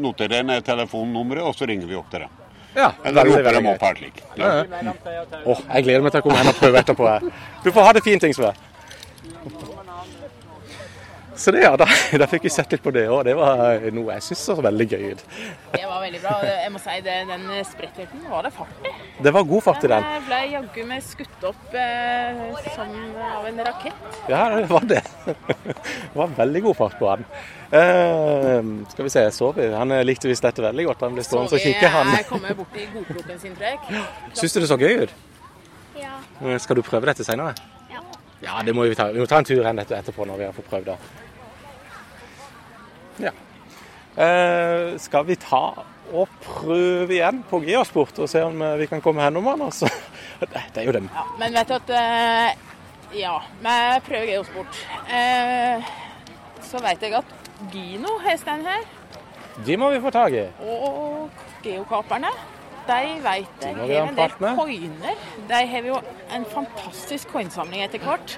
Speaker 12: Noterer ned telefonnummeret, og så ringer vi opp til dere.
Speaker 3: Ja,
Speaker 12: roper de opp her slik.
Speaker 3: Ja, ja. Åh, jeg gleder meg til å komme hjem og prøve etterpå. Du får ha det fint, Ingsve. Så det, ja, da, da fikk vi sett litt på det òg. Det var noe jeg syns var veldig gøy.
Speaker 1: Det var veldig bra. og Jeg må si det, Den sprettheten var det fart i.
Speaker 3: Det var god fart i den.
Speaker 1: Den ble jaggu meg skutt opp eh, som av en rakett.
Speaker 3: Ja, det var det. Det var veldig god fart på den. Uh, skal vi se, så vi. Han likte visst dette veldig godt. Han ble stående og kikke, han.
Speaker 1: Jeg kommer sin, tror jeg.
Speaker 3: Syns du det så gøy ut?
Speaker 4: Ja.
Speaker 3: Eh, Skal du prøve dette seinere?
Speaker 4: Ja.
Speaker 3: Ja, det må vi ta. Vi må ta en tur etterpå når vi har fått prøvd det. Ja. Eh, skal vi ta og prøve igjen på geosport og se om eh, vi kan komme gjennom den? Altså. Det er jo dem.
Speaker 1: Ja, Men vet du at eh, Ja, vi prøver geosport. Eh, så vet jeg at Gino har stand her,
Speaker 3: De må vi få tak i.
Speaker 1: og geokaperne. De vet
Speaker 3: De
Speaker 1: jeg
Speaker 3: må
Speaker 1: har
Speaker 3: en
Speaker 1: del coiner. De har jo en fantastisk coinsamling etter hvert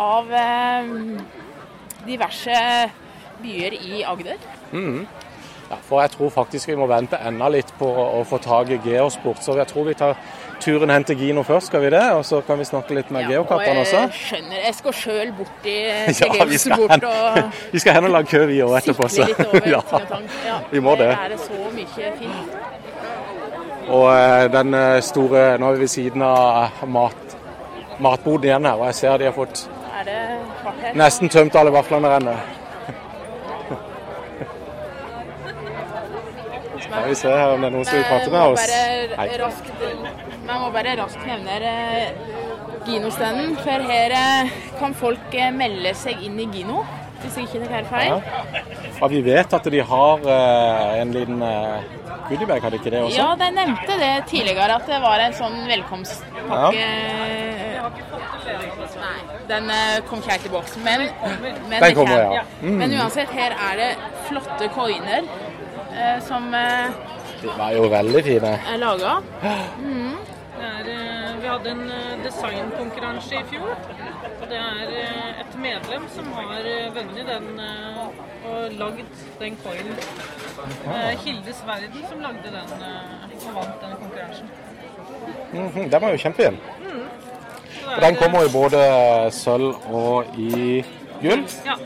Speaker 1: av eh, diverse byer i Agder.
Speaker 3: Mm. Ja, for jeg tror faktisk vi må vente enda litt på å få tak i geosport. Så jeg tror vi tar turen hen til Gino først, skal vi det? Og så kan vi snakke litt med
Speaker 1: Og
Speaker 3: også.
Speaker 1: jeg skjønner, jeg skal sjøl bort i
Speaker 3: Ja, vi skal
Speaker 1: bort og
Speaker 3: vi skal hen og lage kø vi òg etterpå.
Speaker 1: sikle litt over
Speaker 3: ja.
Speaker 1: Ja,
Speaker 3: vi må det.
Speaker 1: Der er det så mye fint.
Speaker 3: Og eh, den eh, store Nå er vi ved siden av mat, matboden igjen her, og jeg ser de har fått
Speaker 1: det
Speaker 3: nesten tømt alle vaflene der inne. Skal vi se her om det er noen som vil prate med oss.
Speaker 1: Bare
Speaker 3: Hei.
Speaker 1: raskt, man må bare raskt nevne eh, Gino-standen, for her eh, kan folk eh, melde seg inn i Gino, hvis jeg ikke tar feil.
Speaker 3: Ja. Og vi vet at de har eh, en liten goodiebag, hadde ikke det også?
Speaker 1: Ja, de nevnte det tidligere, at det var en sånn velkomstpakke. Nei, den eh, kom ikke helt i boks. Men, men,
Speaker 3: Den kommer,
Speaker 1: kan-
Speaker 3: ja. Mm.
Speaker 1: men uansett, her er det flotte coiner eh, som eh,
Speaker 3: De var jo veldig fine.
Speaker 1: er laga. Mm.
Speaker 13: Eh, vi hadde en eh, designkonkurranse i fjor. Det er eh, et medlem som har eh, vunnet den eh, og lagd den coilen. Eh, Hildes Verden som lagde den eh, og vant den konkurransen.
Speaker 3: Mhm, Den var jo kjempefin.
Speaker 13: Mm.
Speaker 3: Den
Speaker 13: er,
Speaker 3: kommer i både sølv og i gull.
Speaker 13: Ja.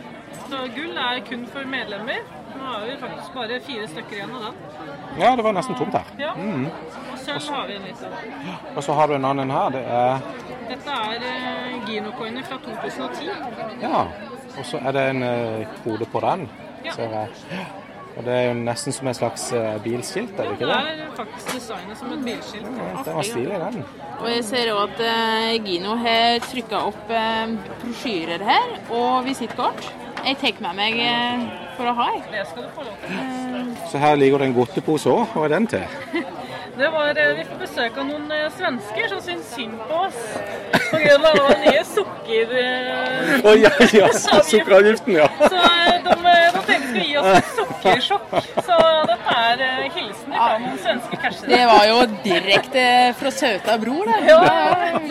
Speaker 13: Så gull er kun for medlemmer. Nå har vi faktisk bare fire stykker igjen av den.
Speaker 3: Ja, det var nesten tomt her.
Speaker 13: Ja.
Speaker 3: Mm.
Speaker 13: Og sølv har vi en liten.
Speaker 3: Og så har du en annen her. Det er
Speaker 13: Dette er eh, Gino-coiner fra 2010.
Speaker 3: Ja. Og så er det en eh, kode på den.
Speaker 13: Ja.
Speaker 3: ser jeg. Og det er jo nesten som en slags eh, bilskilt, er det ikke
Speaker 13: Det
Speaker 3: det?
Speaker 13: er faktisk designet som et bilskilt.
Speaker 3: Den var stilig, den.
Speaker 1: Og jeg ser òg at Gino har trykka opp brosjyrer her, og visittkort. Jeg tar med meg for å ha.
Speaker 13: Det skal du få lov til.
Speaker 3: Så her ligger det en godtepose òg. Hva er den til?
Speaker 13: Det var, eh, vi får besøk av noen eh, svensker som syns synd på oss pga. nye sukker...
Speaker 3: Oh, ja, ja, sukkeravgiften, ja.
Speaker 13: Så eh, de, eh, de tenkte skulle gi oss sukkersjokk. Så dette er eh, hilsen fra noen svenske cashere.
Speaker 1: Det var jo direkte fra Søta bror, det.
Speaker 13: Ja.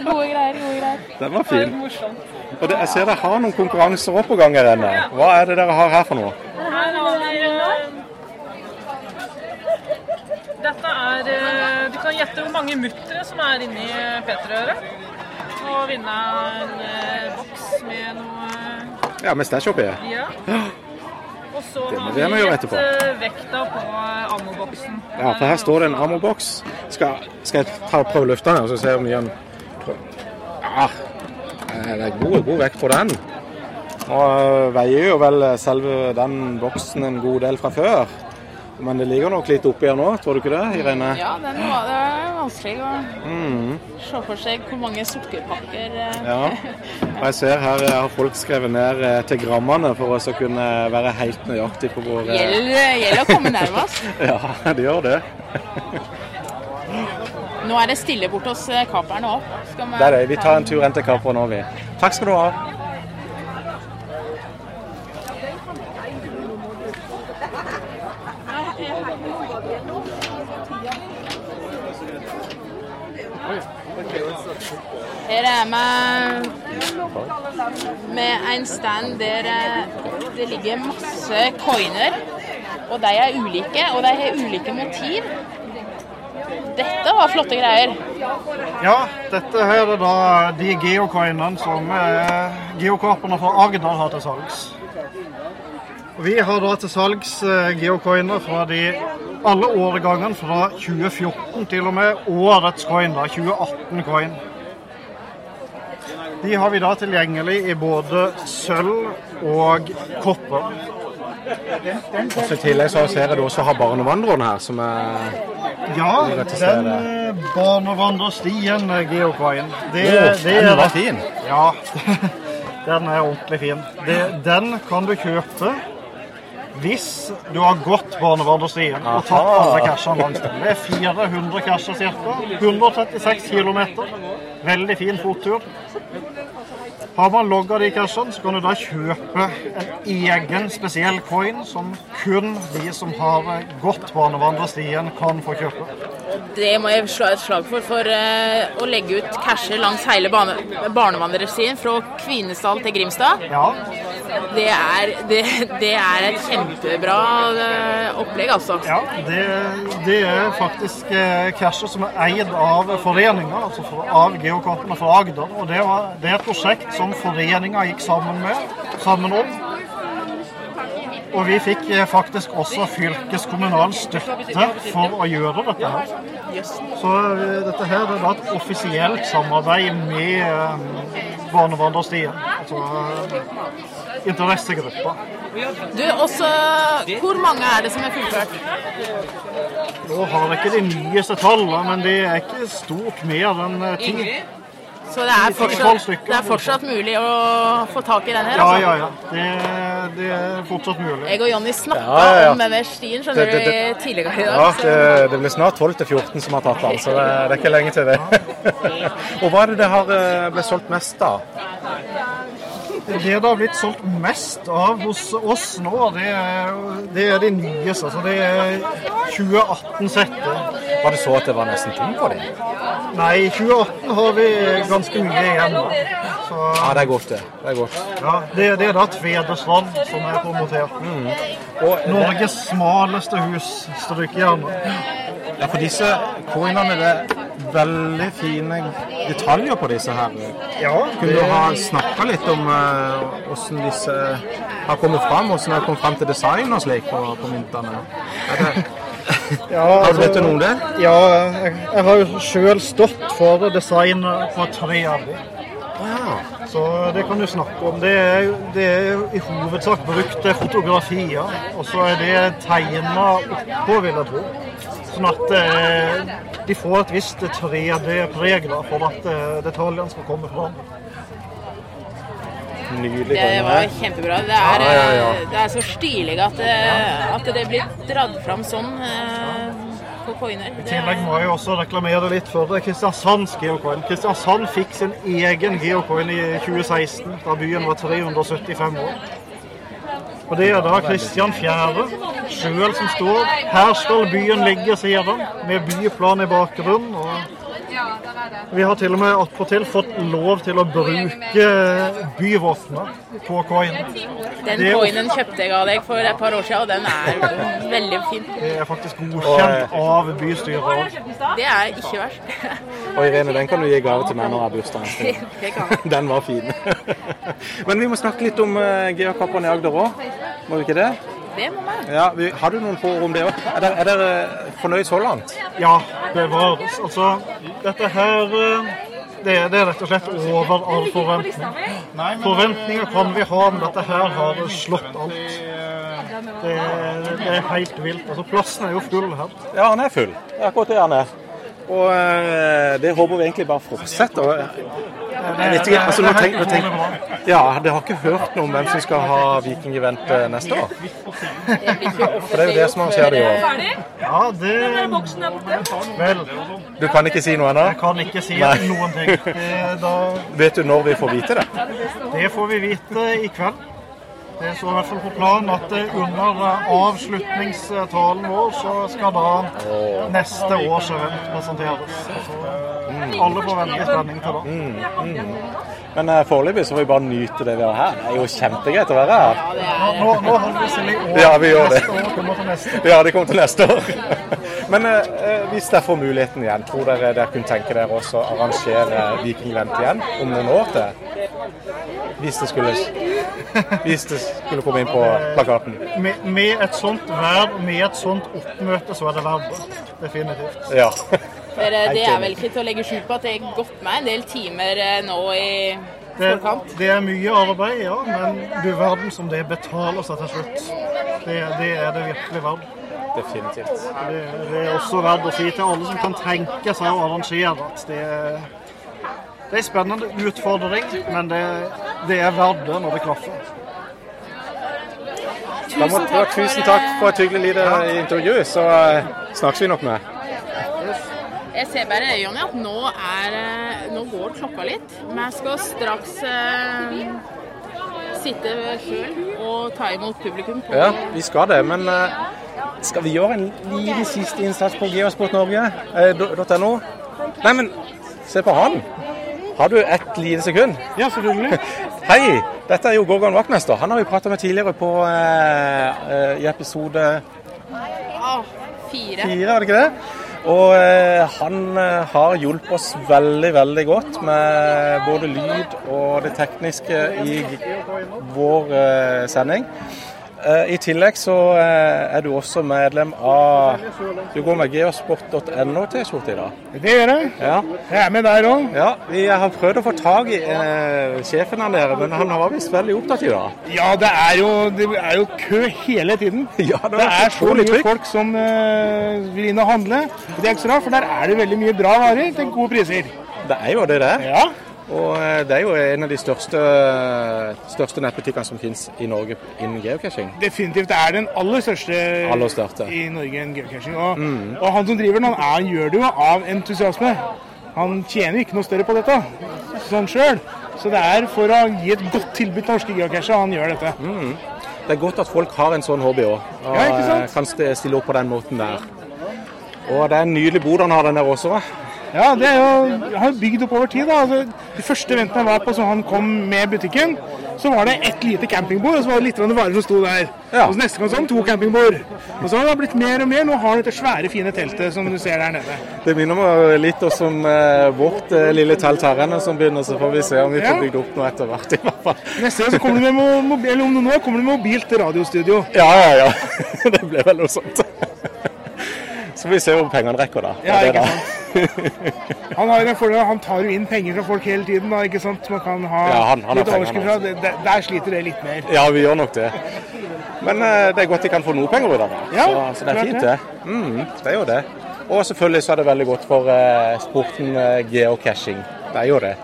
Speaker 1: Gode greier, gode greier.
Speaker 3: Den var
Speaker 13: Det
Speaker 3: var
Speaker 13: morsomt.
Speaker 3: Og det, jeg ser dere har noen konkurranser opp på gang her denne. Hva er det dere har her for noe?
Speaker 13: Her har vi eh, Dette er eh, Du kan gjette hvor mange muttere som er inni P3-øret. Og vinne en eh, boks med noe
Speaker 3: Ja, med stæsj oppi.
Speaker 13: Ja. Og så har
Speaker 3: vi
Speaker 13: eh, vekta på eh, ammoboksen.
Speaker 3: Ja, for her står det en ammoboks. Skal, skal jeg ta prøve å løfte den og så se hvor mye den Ja, eh, det er god, god vekt på den. Og øh, veier jo vel selve den boksen en god del fra før. Men det ligger nok litt oppi her nå, tror du ikke det, Irene?
Speaker 1: Ja, den var, det er vanskelig å
Speaker 3: Mm.
Speaker 1: se for seg hvor mange sukkerpakker eh,
Speaker 3: Ja. Og jeg ser her eh, har folk skrevet ned eh, til grammene for å kunne være helt nøyaktig på hvor eh,
Speaker 1: Gjelder gjelder å komme nærmest.
Speaker 3: Ja, det gjør det.
Speaker 1: Nå er det stille bort hos kaperne òg.
Speaker 3: Det er det. Vi tar en tur hen til Kaperen òg, vi. Takk skal du ha.
Speaker 1: Her er vi med en stand der eh, det ligger masse coiner. Og de er ulike, og de har ulike motiv. Dette var flotte greier.
Speaker 14: Ja, dette her er da de geocoinene som eh, geokorpene fra Agder har til salgs. Vi har da til salgs eh, geocoiner fra de alle årgangene fra 2014 til og med årets coin, da, 2018-coin. De har vi da tilgjengelig i både sølv og kopper.
Speaker 3: Og så I tillegg så ser jeg du også har barnevandreren her, som er
Speaker 14: Ja, den eh, barnevandrerstien eh, geocoin. Det,
Speaker 3: oh,
Speaker 14: det
Speaker 3: den var fin.
Speaker 14: Ja, den er ordentlig fin. Det, den kan du kjøpe hvis du har gått barnevandrerstien og tatt alle cashene langs den. Det er 400 casher ca. 136 km. Veldig fin fottur. Har man logga de cashene, så kan du da kjøpe en egen spesiell coin som kun de som har gått barnevandrerstien, kan få kjøpe.
Speaker 1: Det må jeg slå et slag for. For eh, å legge ut casher langs hele bane, barnevandrerstien fra Kvinesdal til Grimstad, det, er, det, det er et kjempebra eh, opplegg, altså.
Speaker 14: Ja, det, det er faktisk eh, casher som er eid av foreninga, altså for, av geokortene fra Agder. Og det, var, det er et prosjekt som foreninga gikk sammen med, sammen om. Og vi fikk eh, faktisk også fylkeskommunal støtte for å gjøre dette her. Så eh, dette her er var et offisielt samarbeid med eh, Barnevandrerstien, altså interessegruppa.
Speaker 1: Du, også, hvor mange er det som er fullført?
Speaker 14: Nå har jeg ikke de nyeste tallene, men det er ikke stort mer enn ti.
Speaker 1: Så det er, fortsatt, det er fortsatt mulig å få tak i den her?
Speaker 14: Ja,
Speaker 1: altså.
Speaker 14: ja, ja. Det, det er fortsatt mulig.
Speaker 1: Jeg og Jonny snakka
Speaker 3: Ja, ja, ja.
Speaker 1: om denne stien skjønner
Speaker 3: Det- det- det-
Speaker 1: du, tidligere i dag.
Speaker 3: Ja,
Speaker 1: så-
Speaker 3: det, det blir snart 12-14 som har tatt den, så det, det er ikke lenge til det. Og hva er det det har blitt ble solgt mest av?
Speaker 14: Det det har blitt solgt mest av hos oss nå, det er, det er de nyeste. Altså det er 2018-settet.
Speaker 3: Var det så at det var nesten tomt for dem?
Speaker 14: Nei, i 2018 har vi ganske mye igjen. Så,
Speaker 3: Ja, det er godt, det. Det er godt.
Speaker 14: ja, det, det er da Tvedesvann som er promotert.
Speaker 3: Og
Speaker 14: Norges smaleste hus, strykjern.
Speaker 3: Ja, for disse coinene, det er veldig fine detaljer på disse her.
Speaker 14: Ja,
Speaker 3: Kunne du ha snakka litt om åssen hvordan disse har kommet fram, hvordan de har kommet fram til design og slik på, på myntene?
Speaker 14: Ja,
Speaker 3: Har du
Speaker 14: altså-
Speaker 3: vet du noe om det?
Speaker 14: Ja, jeg, jeg har jo sjøl stått for designet på tre av dem. Så det kan du snakke om. Det er, det er i hovedsak brukte fotografier, og så er det tegna oppå, vil jeg tro. Sånn at eh, de får et visst 3D-preg for at eh, detaljene skal komme fram.
Speaker 3: Nydelig
Speaker 1: Det var kjempebra. Det er,
Speaker 3: Ja, ja, ja.
Speaker 1: eh, det er så stilig at, det- at det blir dratt fram sånn eh, på coiner.
Speaker 14: I tillegg må jeg også reklamere litt for det. Kristiansands geocoin. Kristiansand fikk sin egen geocoin i 2016, da byen var 375 år. Og Det er da Kristian 4. sjøl som står. Her skal byen ligge, sier han, med byplan i bakgrunnen. og Vi har til og med attpåtil fått lov til å bruke byvåpenet på coin.
Speaker 1: Den coinen kjøpte jeg av deg for et par år siden, og den er veldig fin.
Speaker 14: Det er faktisk godkjent av bystyret òg.
Speaker 1: Det er ikke verst.
Speaker 3: Og Irene, den kan du gi gave til meg når jeg har bursdag neste gang.
Speaker 1: Det kan jeg.
Speaker 3: Den var fin. Men vi må snakke litt om Gea Kappan i Agder òg. Må vi ikke det?
Speaker 1: Det må man.
Speaker 3: Ja, vi, Har du noen få ord om det òg? Er dere, er dere eh, fornøyd så langt?
Speaker 14: Ja, det var Altså, dette her eh, det, er- det er rett og slett over all forventning. Forventninger kan vi ha, men dette her har slått alt. Det, det er helt vilt. Altså, plassen er jo full her.
Speaker 3: Ja, han er full. Det er akkurat det han er. Og eh, det håper vi egentlig bare fortsetter. Jeg vet ikke, altså nå tenk, nå tenk, ja, Dere har ikke hørt noe om hvem som skal ha Viking-event neste år? For det er jo det som arrangerer det i år.
Speaker 14: Ja, det Vel,
Speaker 3: Du kan ikke si noe ennå?
Speaker 14: jeg kan ikke si
Speaker 3: Nei.
Speaker 14: noen ting. Da,
Speaker 3: Vet du når vi får vite det?
Speaker 14: det får vi vite i kveld. Det står i hvert fall på planen at eh, under eh, avslutningstalen vår så skal da neste års event presenteres. Så alle får vente i spenning til da.
Speaker 3: Mm, Men uh, foreløpig så får vi bare nyte det vi har her. Det er jo kjempegreit å være her.
Speaker 14: Nå, nå holder vi stille i år.
Speaker 3: Ja, vi gjør det.
Speaker 14: Neste år kommer til neste.
Speaker 3: Ja, det kommer til neste år. Men eh, eh, hvis dere får muligheten igjen, tror dere dere kunne tenke dere også å arrangere Viking-event igjen om noen år til? Hvis det skulle, hvis det skulle komme inn på plakaten.
Speaker 14: Med, med et sånt verv, med et sånt oppmøte, så er det verv. Definitivt.
Speaker 3: Ja.
Speaker 1: Dere, det er vel ikke til å legge skjul på at det har gått meg en del timer eh, nå i
Speaker 14: Det,
Speaker 1: forkant.
Speaker 14: det er mye arbeid, ja, men du verden som det betaler seg til slutt. Det, det er det virkelig verdt.
Speaker 3: Definitivt.
Speaker 14: Det, det er også verdt å si til alle som kan tenke seg å arrangere at det, er- det er en spennende utfordring, men det, det er verdt det når det klaffer.
Speaker 3: Da må, for, tusen takk for et hyggelig lite intervju, så eh, snakkes vi nok med.
Speaker 1: Jeg ser bare Jonny, at nå, er, eh, nå går klokka litt. Men jeg skal straks eh, sitte sjøl og ta imot publikum. På,
Speaker 3: Ja, vi skal det, men eh, skal vi gjøre en liten siste innsats på geosportnorge.no? Eh, Nei, men se på han. Har du et lite sekund?
Speaker 14: Ja, selvfølgelig.
Speaker 3: Hei, dette er jo Gorgon Vaktmester. Han har vi prata med tidligere på, eh, eh, i episode
Speaker 1: Ah, fire.
Speaker 3: fire, var det ikke det? Og eh, han eh, har hjulpet oss veldig, veldig godt med både lyd og det tekniske i vår eh, sending. Eh, I tillegg så eh, er du også medlem av Du går med geosport.no-T-skjorte i dag.
Speaker 15: Det gjør jeg.
Speaker 3: Ja.
Speaker 15: Jeg er med der òg.
Speaker 3: Ja, Vi har prøvd å få tak i eh, sjefen av dere, men han var visst veldig opptatt i dag.
Speaker 15: Ja, det er, jo, det er jo kø hele tiden.
Speaker 3: Ja, det
Speaker 15: det,
Speaker 3: er
Speaker 15: så mye
Speaker 3: trykk.
Speaker 15: folk som eh, vil inn og handle. Det er ikke så rart, for der er det veldig mye bra varer til gode priser.
Speaker 3: Det er jo det det er.
Speaker 15: Ja.
Speaker 3: Og eh, det er jo en av de største, største nettbutikkene som finnes i Norge innen geocaching.
Speaker 15: Definitivt det er den aller største,
Speaker 3: Aller største.
Speaker 15: i Norge enn geocaching. Og,
Speaker 3: Mm.
Speaker 15: og han som driver den, han, gjør det jo av entusiasme. Han tjener ikke noe større på dette sånn sjøl. Så det er for å gi et godt tilbud til norske geocacher han gjør dette.
Speaker 3: Mm. Det er godt at folk har en sånn hobby òg, og
Speaker 15: Ja,
Speaker 3: eh, kan stille opp på den måten der. Og det er en nydelig bod han har den der også.
Speaker 15: Ja, det er jo, har bygd opp over tid. da. Altså, de første eventene jeg var på som han kom med butikken, så var det ett lite campingbord, og så var det litt varer som sto der. Og så neste gang sånn, to campingbord. Og så har det blitt mer og mer. Nå har du dette svære, fine teltet som du ser der nede.
Speaker 3: Det minner meg litt også om eh, vårt eh, lille telt her inne som begynner, så får vi se om vi får
Speaker 15: Ja.
Speaker 3: bygd opp noe etter hvert. i hvert fall.
Speaker 15: Neste gang så kommer du med mo- mobil, eller om noen år kommer du med mobilt radiostudio.
Speaker 3: Ja, ja, ja. Det ble vel noe sånt. Så får vi se hvor pengene rekker, da.
Speaker 15: Ja, ikke sant. Han, har en fordel, han tar jo inn penger fra folk hele tiden, da, ikke sant. Man kan ha
Speaker 3: Ja, han- han
Speaker 15: litt overskudd fra det. Der sliter det litt mer.
Speaker 3: Ja, vi gjør nok det. Men uh, det er godt de kan få noe penger ut av det.
Speaker 15: Ja,
Speaker 3: så, så det er fint,
Speaker 15: det.
Speaker 3: det. Mm, det er jo det. Og selvfølgelig så er det veldig godt for uh, sporten uh, geocaching. Det er jo det.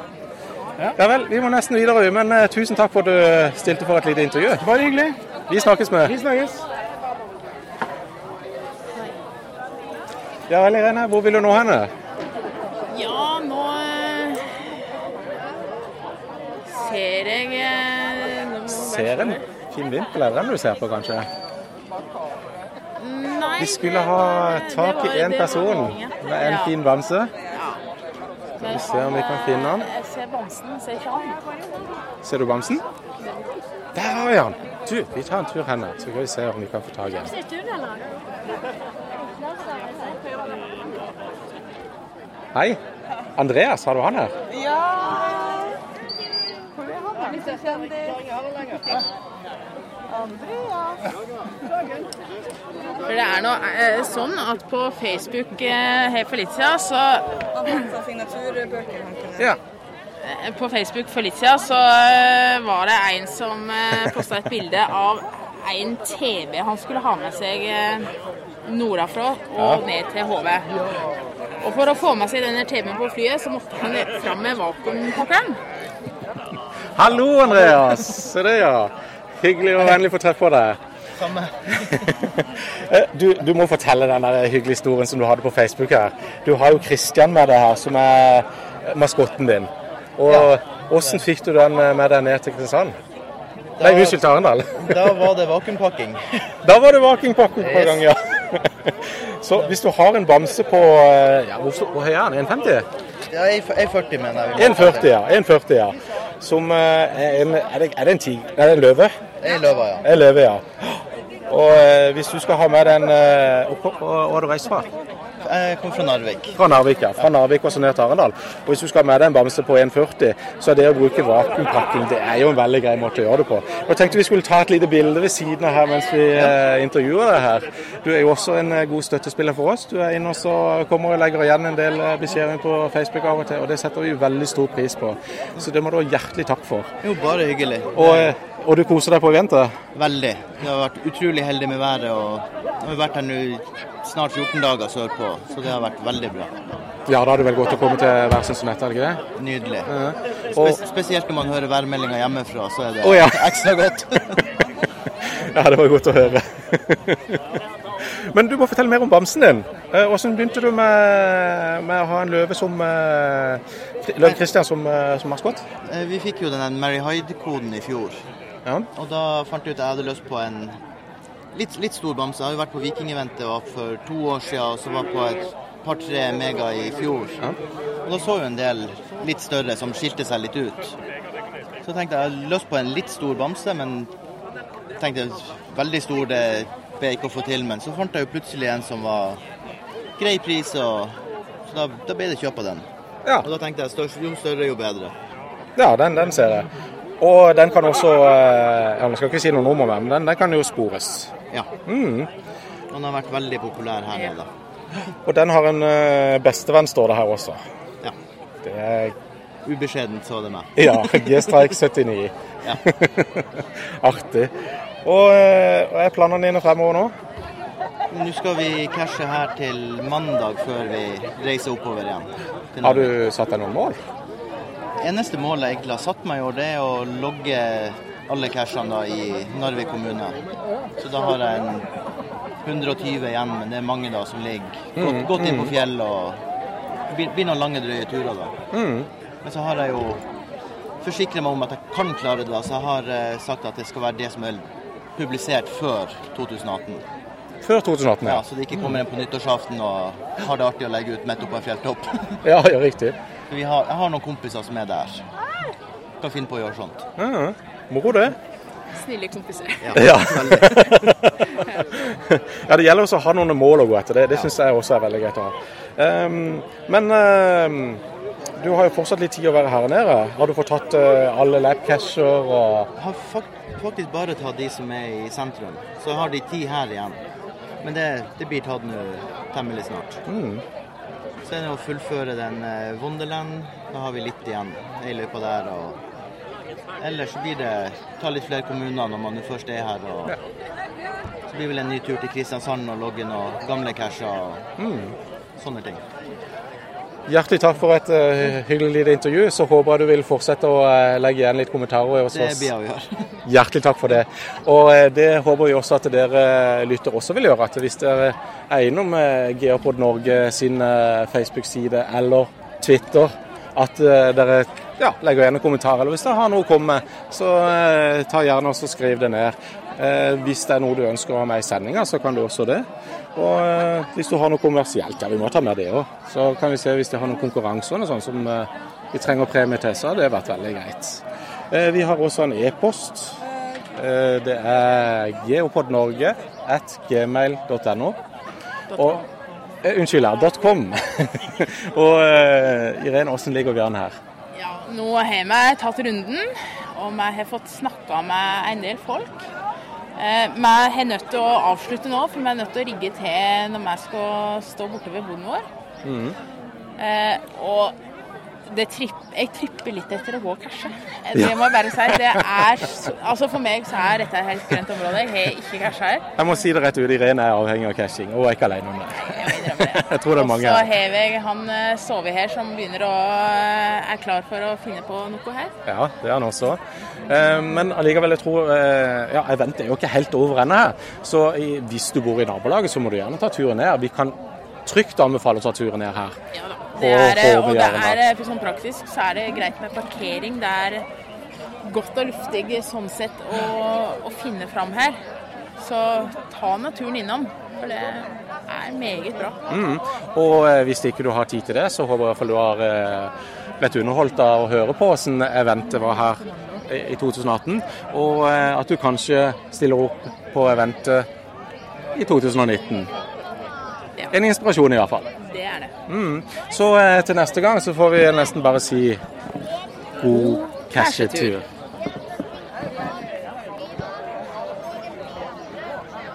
Speaker 3: Ja. vel, vi må nesten videre, men tusen takk for at du stilte for et lite intervju.
Speaker 15: Bare hyggelig.
Speaker 3: Vi snakkes med.
Speaker 15: Vi snakkes.
Speaker 3: Ja vel, Irene, hvor vil du nå henne?
Speaker 1: Ja, nå eh, ser jeg eh, nå
Speaker 3: Ser en fin vimpel er det den du ser på, kanskje?
Speaker 1: Nei,
Speaker 3: Vi skulle ha tak i én person med en fin bamse. Skal vi se om vi kan finne han.
Speaker 1: Jeg ser bamsen, ser ikke han.
Speaker 3: Ser du bamsen? Der har vi han. Du, vi tar en tur henne, så skal vi se om vi kan få tak i han. Hei. Andreas, har du han her?
Speaker 6: Ja Hvor er han? Hvis jeg kjenner
Speaker 1: For det er nå eh, sånn at på Facebook eh, her for litt siden, så
Speaker 3: Ja.
Speaker 1: Eh, På Facebook for litt siden så eh, var det en som eh, posta et bilde av en TV han skulle ha med seg nordafra og
Speaker 3: Ja.
Speaker 1: ned til HV. Og for å få med seg denne TV-en på flyet, så måtte han fram med vakuumpakkeren.
Speaker 3: Hallo, Andreas. Se det, ja. Hyggelig og vennlig å få treffe på deg. Samme. Du, du må fortelle den der hyggelige historien som du hadde på Facebook her. Du har jo Kristian med deg her, som er maskotten din. Og hvordan fikk du den eh, med deg ned til Kristiansand? Nei, unnskyld, til Arendal.
Speaker 16: Da var det vakuumpakking.
Speaker 3: Da var det vakuumpakking på gang, ja. Så hvis du har en bamse på eh, ja, hvor, høy er den? 1,50?
Speaker 16: Ja, 1,40 mener jeg.
Speaker 3: 1,40, ja. 1,40, ja. Som eh, er en Er det, er det en tig... Er det en løve?
Speaker 16: En løve, ja.
Speaker 3: En løve, ja. Og eh, hvis du skal ha med den Hvor har du reist fra?
Speaker 16: Jeg kommer fra Narvik.
Speaker 3: Fra Narvik, ja. Fra Narvik og så ned til Arendal. Og Hvis du skal ha med deg en bamse på 1,40, så er det å bruke vakuumpakking det er jo en veldig grei måte å gjøre det på. Jeg tenkte vi skulle ta et lite bilde ved siden av her mens vi eh, intervjuer deg her. Du er jo også en eh, god støttespiller for oss. Du er inne og så kommer og legger igjen en del eh, beskjeder på Facebook av og til, og det setter vi veldig stor pris på. Så det må du ha hjertelig takk for.
Speaker 16: Jo, bare hyggelig.
Speaker 3: Og, eh, og du koser deg på eventet?
Speaker 16: Veldig. Vi har vært utrolig heldige med været. og vi har vært her nå snart 14 dager sørpå, så det har vært veldig bra.
Speaker 3: Ja, da er det vel godt å komme til Værsund som er det ikke det?
Speaker 16: Nydelig.
Speaker 3: Ja.
Speaker 16: Spes spesielt når man hører værmeldinga hjemmefra, så er det
Speaker 3: oh, ja.
Speaker 16: ekstra godt.
Speaker 3: Ja, det var godt å høre. Men du må fortelle mer om bamsen din. Eh, Hvordan begynte du med, med å ha en løve som eh, Løve Christian som, eh, som maskot?
Speaker 16: Vi fikk jo den Mary Hyde-koden i fjor. Og da fant jeg ut at jeg hadde lyst på en litt, litt stor bamse. Jeg har jo vært på Vikingeventet for to år siden, og så var på et par-tre mega i fjor. Og da så jo en del litt større som skilte seg litt ut. Så tenkte jeg jeg hadde lyst på en litt stor bamse, men tenkte veldig stor det ble ikke å få til. Men så fant jeg jo plutselig en som var grei pris, og så da, da ble det kjøp av den. Og da tenkte jeg større, jo større, jo bedre.
Speaker 3: Ja, den, den ser jeg. Og den kan også eh, ja, Nå skal ikke si noe nummer men den, den kan jo spores.
Speaker 16: Ja.
Speaker 3: Mm.
Speaker 16: Den har vært veldig populær her nede.
Speaker 3: Og den har en eh, bestevenn, står det her også.
Speaker 16: Ja.
Speaker 3: Det er
Speaker 16: Ubeskjedent, så det meg.
Speaker 3: Ja. G-streik 79.
Speaker 16: Ja.
Speaker 3: Artig. Og eh, er planene dine fremover nå?
Speaker 16: Nå skal vi cashe her til mandag før vi reiser oppover igjen.
Speaker 3: Har du satt deg noen mål?
Speaker 16: Eneste målet jeg egentlig har satt meg i år, det er å logge alle cashene da i Narvik kommune. Så da har jeg en 120 igjen, men det er mange da som ligger godt,
Speaker 3: Mm,
Speaker 16: godt inn på
Speaker 3: fjellet.
Speaker 16: fjell og det blir, blir noen lange, drøye turer da.
Speaker 3: Mm.
Speaker 16: Men så har jeg jo forsikret meg om at jeg kan klare det, da, så jeg har eh, sagt at det skal være det som er publisert før 2018.
Speaker 3: Før 2018,
Speaker 16: Ja,
Speaker 3: ja.
Speaker 16: Så det ikke kommer en på nyttårsaften og har det artig å legge ut midt oppå en fjelltopp.
Speaker 3: Ja, ja, riktig.
Speaker 16: Vi har, jeg har noen kompiser som er der. Kan finne på å gjøre sånt.
Speaker 3: Ja, moro det.
Speaker 5: Snille kompiser.
Speaker 3: Ja. ja, det gjelder også å ha noen mål å gå etter. Det, det syns jeg også er veldig greit å ha. Um, men um, du har jo fortsatt litt tid å være her nede. Har du fått tatt uh, alle labcasher og
Speaker 16: har faktisk bare tatt de som er i sentrum. Så har de ti her igjen. Men det, det blir tatt nå temmelig snart.
Speaker 3: mm.
Speaker 16: Så er det å fullføre den eh, Wonderland. Da har vi litt igjen. i løypa der. og Ellers blir det ta litt flere kommuner når man først er her. og Så blir det vel en ny tur til Kristiansand og logge noen gamle casher og
Speaker 3: Mm.
Speaker 16: sånne ting.
Speaker 3: Hjertelig takk for et uh, hyggelig lite intervju. Så håper jeg du vil fortsette å uh, legge igjen litt kommentarer hos oss.
Speaker 16: Det blir jeg å gjøre.
Speaker 3: Hjertelig takk for det. Og uh, det håper vi også at dere lytter også vil gjøre. At hvis dere er innom Geopod Norge sin Facebook-side eller Twitter, at eh, dere ja, legger igjen en kommentar. Eller hvis dere har noe å komme med, så eh, ta gjerne og skriv det ned. Eh, hvis det er noe du ønsker å ha med i sendinga, så kan du også det. Og eh, hvis du har noe kommersielt, ja vi må ta med det òg. Så kan vi se hvis de har noen konkurranser sånn som eh, vi trenger premie til, så har det vært veldig greit. Eh, vi har også en e-post. Det er geopodnorge at gmail.no. Og Unnskyld, her, .com. og uh, Irene, hvordan ligger vi an her?
Speaker 1: Nå har vi tatt runden, og vi har fått snakka med en del folk. Eh, Vi er nødt til å avslutte nå, for vi er nødt til å rigge til når vi skal stå borte ved boden vår.
Speaker 3: Mm.
Speaker 1: Eh, og tripp, jeg tripper litt etter å gå og cashe. Det
Speaker 3: Ja.
Speaker 1: Må jeg bare si. Det er, altså For meg så er dette et helt grønt område. Jeg har ikke casha her.
Speaker 3: Jeg må si det rett ut, Irene er avhengig av cashing, og er ikke alene om det. Jeg tror det er
Speaker 1: Og
Speaker 3: mange
Speaker 1: så har jeg han eh, sovet her som begynner å eh, er klar for å finne på noe her.
Speaker 3: Ja, det er han også. Eh, Men allikevel, jeg tror eh, Ja, eventet er jo ikke helt over ennå her. Så hvis du bor i nabolaget, så må du gjerne ta turen ned. Vi kan trygt anbefale å ta turen ned her.
Speaker 1: Det er, eh, og det er,
Speaker 3: der.
Speaker 1: eh, sånn praktisk så er det greit med parkering. Det er godt og luftig sånn sett å, å finne fram her. Så ta naturen innom, for det er meget bra.
Speaker 3: Mm. Og eh, hvis ikke du har tid til det, så håper jeg i hvert fall du har blitt underholdt av å høre på hvordan eventet var her i, i 2018. Og at du kanskje stiller opp på eventet i 2019. En inspirasjon i hvert fall.
Speaker 1: Det er det.
Speaker 3: Mm. Så eh, til neste gang så får vi nesten bare si god cashetur.